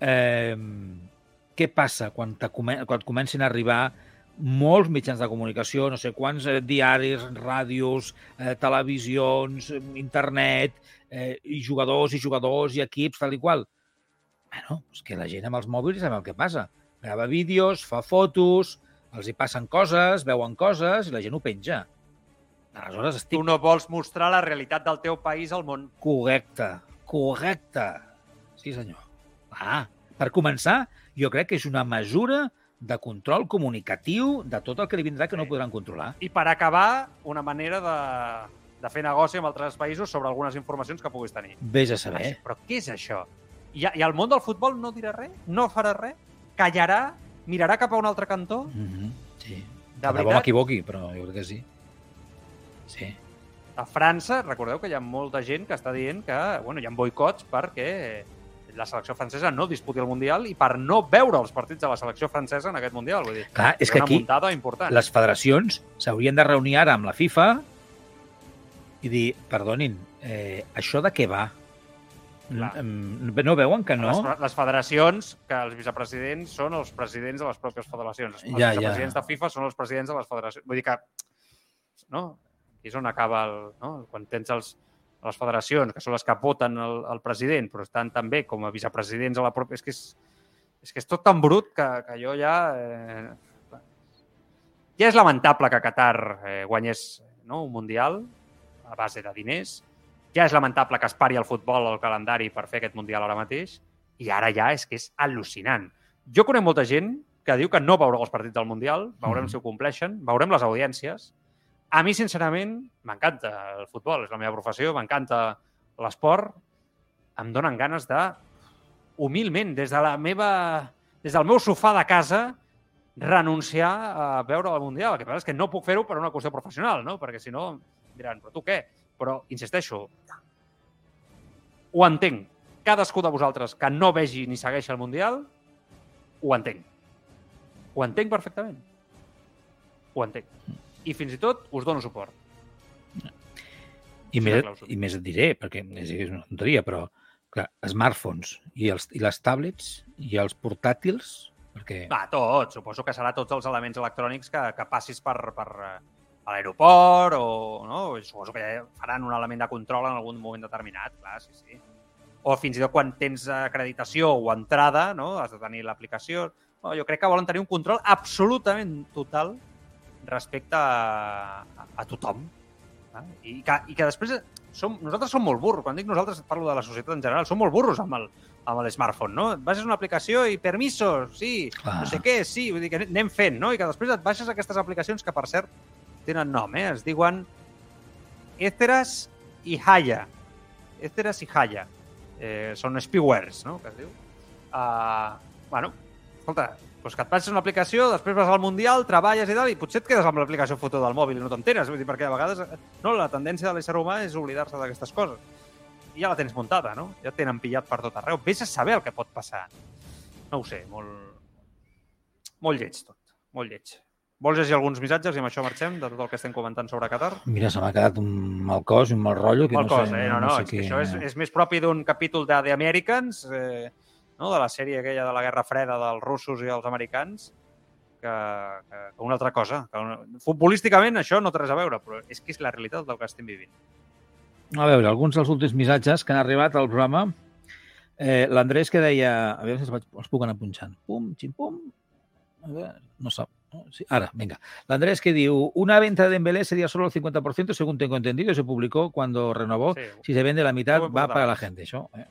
Eh, què passa quan, quan comencin a arribar molts mitjans de comunicació, no sé quants eh, diaris, ràdios, eh, televisions, internet, eh, i jugadors i jugadors i equips, tal i qual. Bueno, és que la gent amb els mòbils sap el que passa. Grava vídeos, fa fotos, els hi passen coses, veuen coses i la gent ho penja. Aleshores tu estic no vols mostrar la realitat del teu país al món. correcte, correcte. Sí, senyor. Ah, per començar, jo crec que és una mesura de control comunicatiu de tot el que li vindrà que no podran controlar. I per acabar, una manera de, de fer negoci amb altres països sobre algunes informacions que puguis tenir. Vés a saber. Però què és això? I, I el món del futbol no dirà res? No farà res? Callarà? Mirarà cap a un altre cantó? Mm -hmm. Sí. De De bo veritat, m'equivoqui, però jo crec que sí. Sí. a França, recordeu que hi ha molta gent que està dient que bueno, hi ha boicots perquè la selecció francesa no disputi el Mundial i per no veure els partits de la selecció francesa en aquest Mundial. Vull dir, Clar, és que aquí important. les federacions s'haurien de reunir ara amb la FIFA i dir, perdonin, eh, això de què va? Clar. Mm, No veuen que no? Les, les federacions, que els vicepresidents són els presidents de les pròpies federacions. Els Ja, ja. vicepresidents de FIFA són els presidents de les federacions. Vull dir que, no? Aquí és on acaba el... No? Quan tens els, les federacions, que són les que voten el, el president, però estan també com a vicepresidents a la pròpia... És que és, és, que és tot tan brut que, que jo ja... Eh, ja és lamentable que Qatar eh, guanyés no, un Mundial a base de diners, ja és lamentable que es pari el futbol al calendari per fer aquest Mundial ara mateix, i ara ja és que és al·lucinant. Jo conec molta gent que diu que no veurà els partits del Mundial, veurem Mhm. si ho compleixen, veurem les audiències. A mi, sincerament, m'encanta el futbol, és la meva professió, m'encanta l'esport, em donen ganes de, humilment, des de la meva des del meu sofà de casa, renunciar a veure el Mundial. El que passa és que no puc fer-ho per una qüestió professional, no? perquè si no diran, però tu què? Però, insisteixo, ho entenc. Cadascú de vosaltres que no vegi ni segueixi el Mundial, ho entenc. Ho entenc perfectament. Ho entenc. I fins i tot us dono suport. I més. I més et diré, perquè és, és una tonteria, però clar, smartphones i, els, i les tablets i els portàtils, perquè... Va, tot. Suposo que serà tots els elements electrònics que, que passis per, per eh, a l'aeroport o... No? Suposo que ja faran un element de control en algun moment determinat, clar, sí, sí. O fins i tot quan tens acreditació o entrada, no? has de tenir l'aplicació. No, jo crec que volen tenir un control absolutament total respecte a, a, a tothom. Ah? I, que, I que després som, nosaltres som molt burros. Quan dic nosaltres parlo de la societat en general. Som molt burros amb el, amb el smartphone, no? Et baixes una aplicació i permisos, sí, Clar. no sé què, sí, vull dir que anem fent, no? I que després et baixes aquestes aplicacions que, per cert, tenen nom, eh? Es diuen Esteras i Haya. Esteras i Haya. Eh, són spywares, no?, que es diu. Uh, bueno, escolta, doncs que et passes una aplicació, després vas al Mundial, treballes i tal, i potser et quedes amb l'aplicació foto del mòbil i no t'enteres, vull dir, perquè a vegades no, la tendència de l'ésser humà és oblidar-se d'aquestes coses. I ja la tens muntada, no? Ja tenen pillat per tot arreu. Vés a saber el que pot passar. No ho sé, molt... Molt lleig tot, molt lleig. Vols llegir alguns missatges i amb això marxem de tot el que estem comentant sobre Qatar? Mira, se m'ha quedat un mal cos i un mal rotllo. Que Mal no cos, sé, eh? No, no, sé és que això és, és més propi d'un capítol de The Americans, eh, no? de la sèrie aquella de la Guerra Freda dels russos i els americans, que, que, que una altra cosa. Que una... Futbolísticament això no té res a veure, però és que és la realitat del que estem vivint. A veure, alguns dels últims missatges que han arribat al programa. Eh, L'Andrés que deia... A veure si els, vaig, els puc anar punxant. Pum, xim, pum. A veure, no sap. Sí, ara, venga. L'Andrés que diu, una venta de Dembélé sería solo el 50%, según tengo entendido, se publicó cuando renovó. Sí. Si se vende la mitad, va para la gente. Això, eh?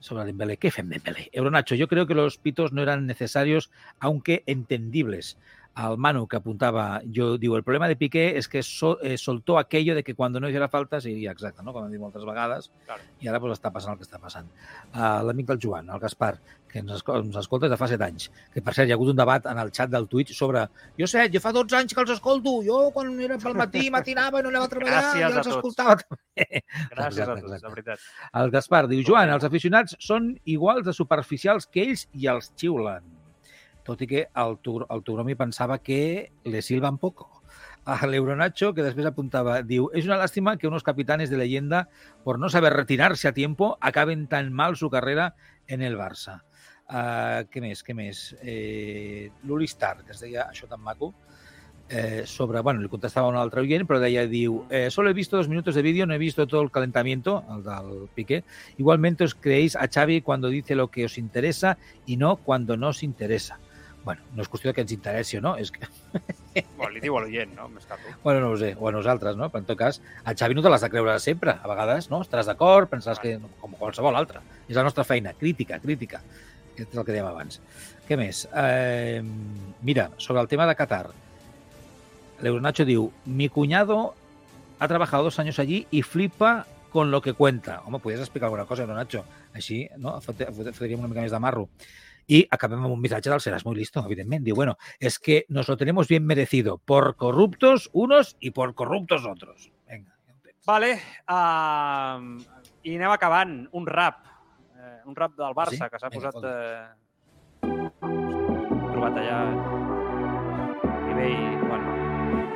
Sobre Dembélé. ¿Qué Dembélé? Euronacho, yo creo que los pitos no eran necesarios, aunque entendibles. Al Manu que apuntaba, yo digo, el problema de Piqué es que so- eh, soltó aquello de que cuando no hiciera falta seria exacte, no? com hem dit moltes vegades, Claro. i ara pues, està passant el que està passant. Uh, L'amic del Joan, el Gaspar, que ens, esco- ens escolta des de fa set anys, que per cert hi ha hagut un debat en el xat del Twitch sobre jo sé, jo fa 12 anys que els escolto, jo quan era pel matí matinava i no anava a treballar Gràcies i a els escoltava també. Gràcies Exacte, a tots, exacte. de veritat. El Gaspar diu, Joan, els aficionats són iguals de superficials que ells i els xiulen. Tot i que el, Tur el pensava que le silban poco. A l'Euronacho, que després apuntava, diu, es una lástima que unos capitanes de leyenda, por no saber retirarse a tiempo, acaben tan mal su carrera en el Barça. Uh, què més, què més? Eh, L'Uli Star, que es deia això tan maco, eh, sobre, bueno, le contestaba a un altre oient, però deia, diu, eh, solo he visto dos minutos de vídeo, no he visto todo el calentamiento, el del Piqué. Igualmente os creéis a Xavi cuando dice lo que os interesa y no cuando no os interesa. Bueno, no és qüestió que ens interessi o no, és que, Bueno, li diu a l'oient, no? Més que tu. bueno, no ho sé, o a nosaltres, no? Però en tot cas, a Xavi no te l'has de creure sempre. A vegades, no? Estaràs d'acord, pensaràs que, com qualsevol altre. És la nostra feina, crítica, crítica. Aquest és el que dèiem abans. Què més? Eh, mira, sobre el tema de Qatar, l'Euronacho diu, mi cuñado ha trabajado dos años allí y flipa con lo que cuenta. Home, podries explicar alguna cosa, Euronacho? Així, no? Fot- fot- Fotríem una mica més de marro. Y acabem amb un missatge del Seràs muy listo, evidentment. Diu, bueno, es que nos lo tenemos bien merecido por corruptos unos y por corruptos otros. Venga. Vale, uh, i anem acabant. Un rap. Eh, un rap del Barça, Sí? que s'ha posat... Eh... trobat allà nivell... Bueno,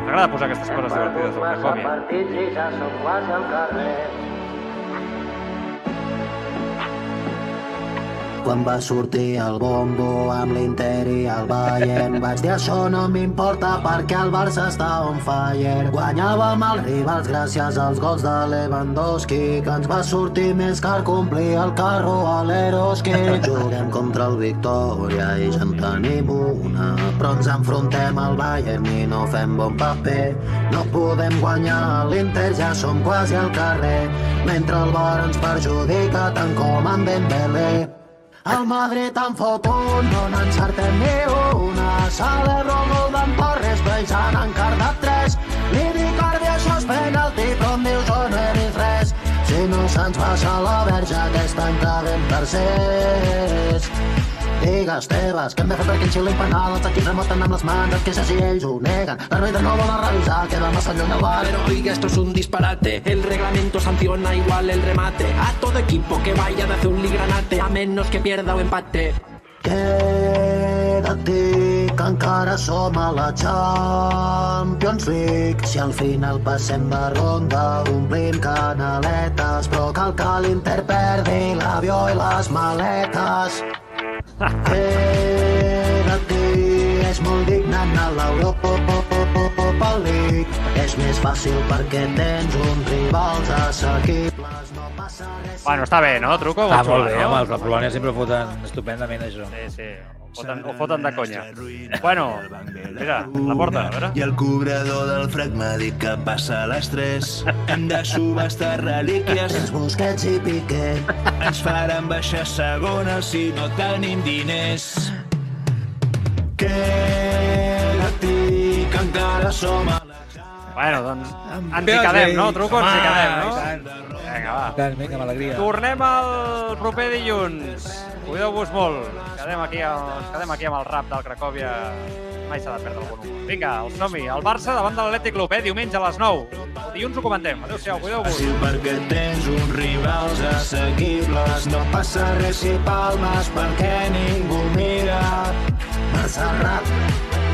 m'agrada posar aquestes coses divertides al Cracòvia. partits Quan va sortir el bombo amb l'Inter i el Bayern vaig dir això no m'importa perquè el Barça està on fire guanyàvem els rivals gràcies als gols de Lewandowski que ens va sortir més car complir el carro a l'Eroski. Juguem contra el Victòria i ja en tenim una. Però ens enfrontem al Bayern i no fem bon paper. No podem guanyar a l'Inter ja som quasi al carrer mentre el Bar ens perjudica tant com en Dembélé el Madrid en fot un, no n'encertem ni una. Celebro el gol d'en Torres, però ells han encardat tres. Li dic Ardi, això és penalti, però em diu jo no he vist res. Si no se'ns passa la verge, aquest any quedem tercers. Digues teves, què hem de fer perquè enxilin penal? Els equips remoten amb les mans, els queixes i ells ho neguen. L'àrbitre no vol revisar, queda massa lluny el bar. Pero oiga, esto es un disparate. El reglamento sanciona igual el remate. A todo equipo que vaya de azul y granate, a menos que pierda o empate. Queda't, que encara som a la Champions League. Si al final passem de ronda, omplim canaletes, però cal que l'Inter perdi l'avió i les maletes. Queda't, és molt digne anar a l'Europa League. És més fàcil perquè tens uns rivals assequibles, no passa res. Bueno, està bé, no, Truco? Està molt bé, no? home, els de Polònia sempre ho foten estupendament, això. Sí, sí. O foten, o foten de conya. Bueno, mira, la porta, a veure. I el cobrador del frac m'ha dit que passa a les 3. Hem de subestar relíquies. Tens Busquets i Piqué. Ens faran baixar segona si no tenim diners. Queda't-hi, que encara som a la... Bueno, doncs ens hi quedem, no. Truco? Ens hi quedem, no? Vinga, va. Tant, vinga, amb alegria. Tornem el proper dilluns. Cuideu-vos molt. Quedem aquí, ens quedem aquí amb el rap del Cracòvia. Mai s'ha de perdre bon humor. Vinga, el som-hi. El Barça davant de l'Atlètic Club, eh? Diumenge a les 9. El dilluns ho comentem. Adéu-siau, cuideu-vos. Fàcil perquè tens uns rivals assequibles. No passa res si palmes perquè ningú mira. Barça rap,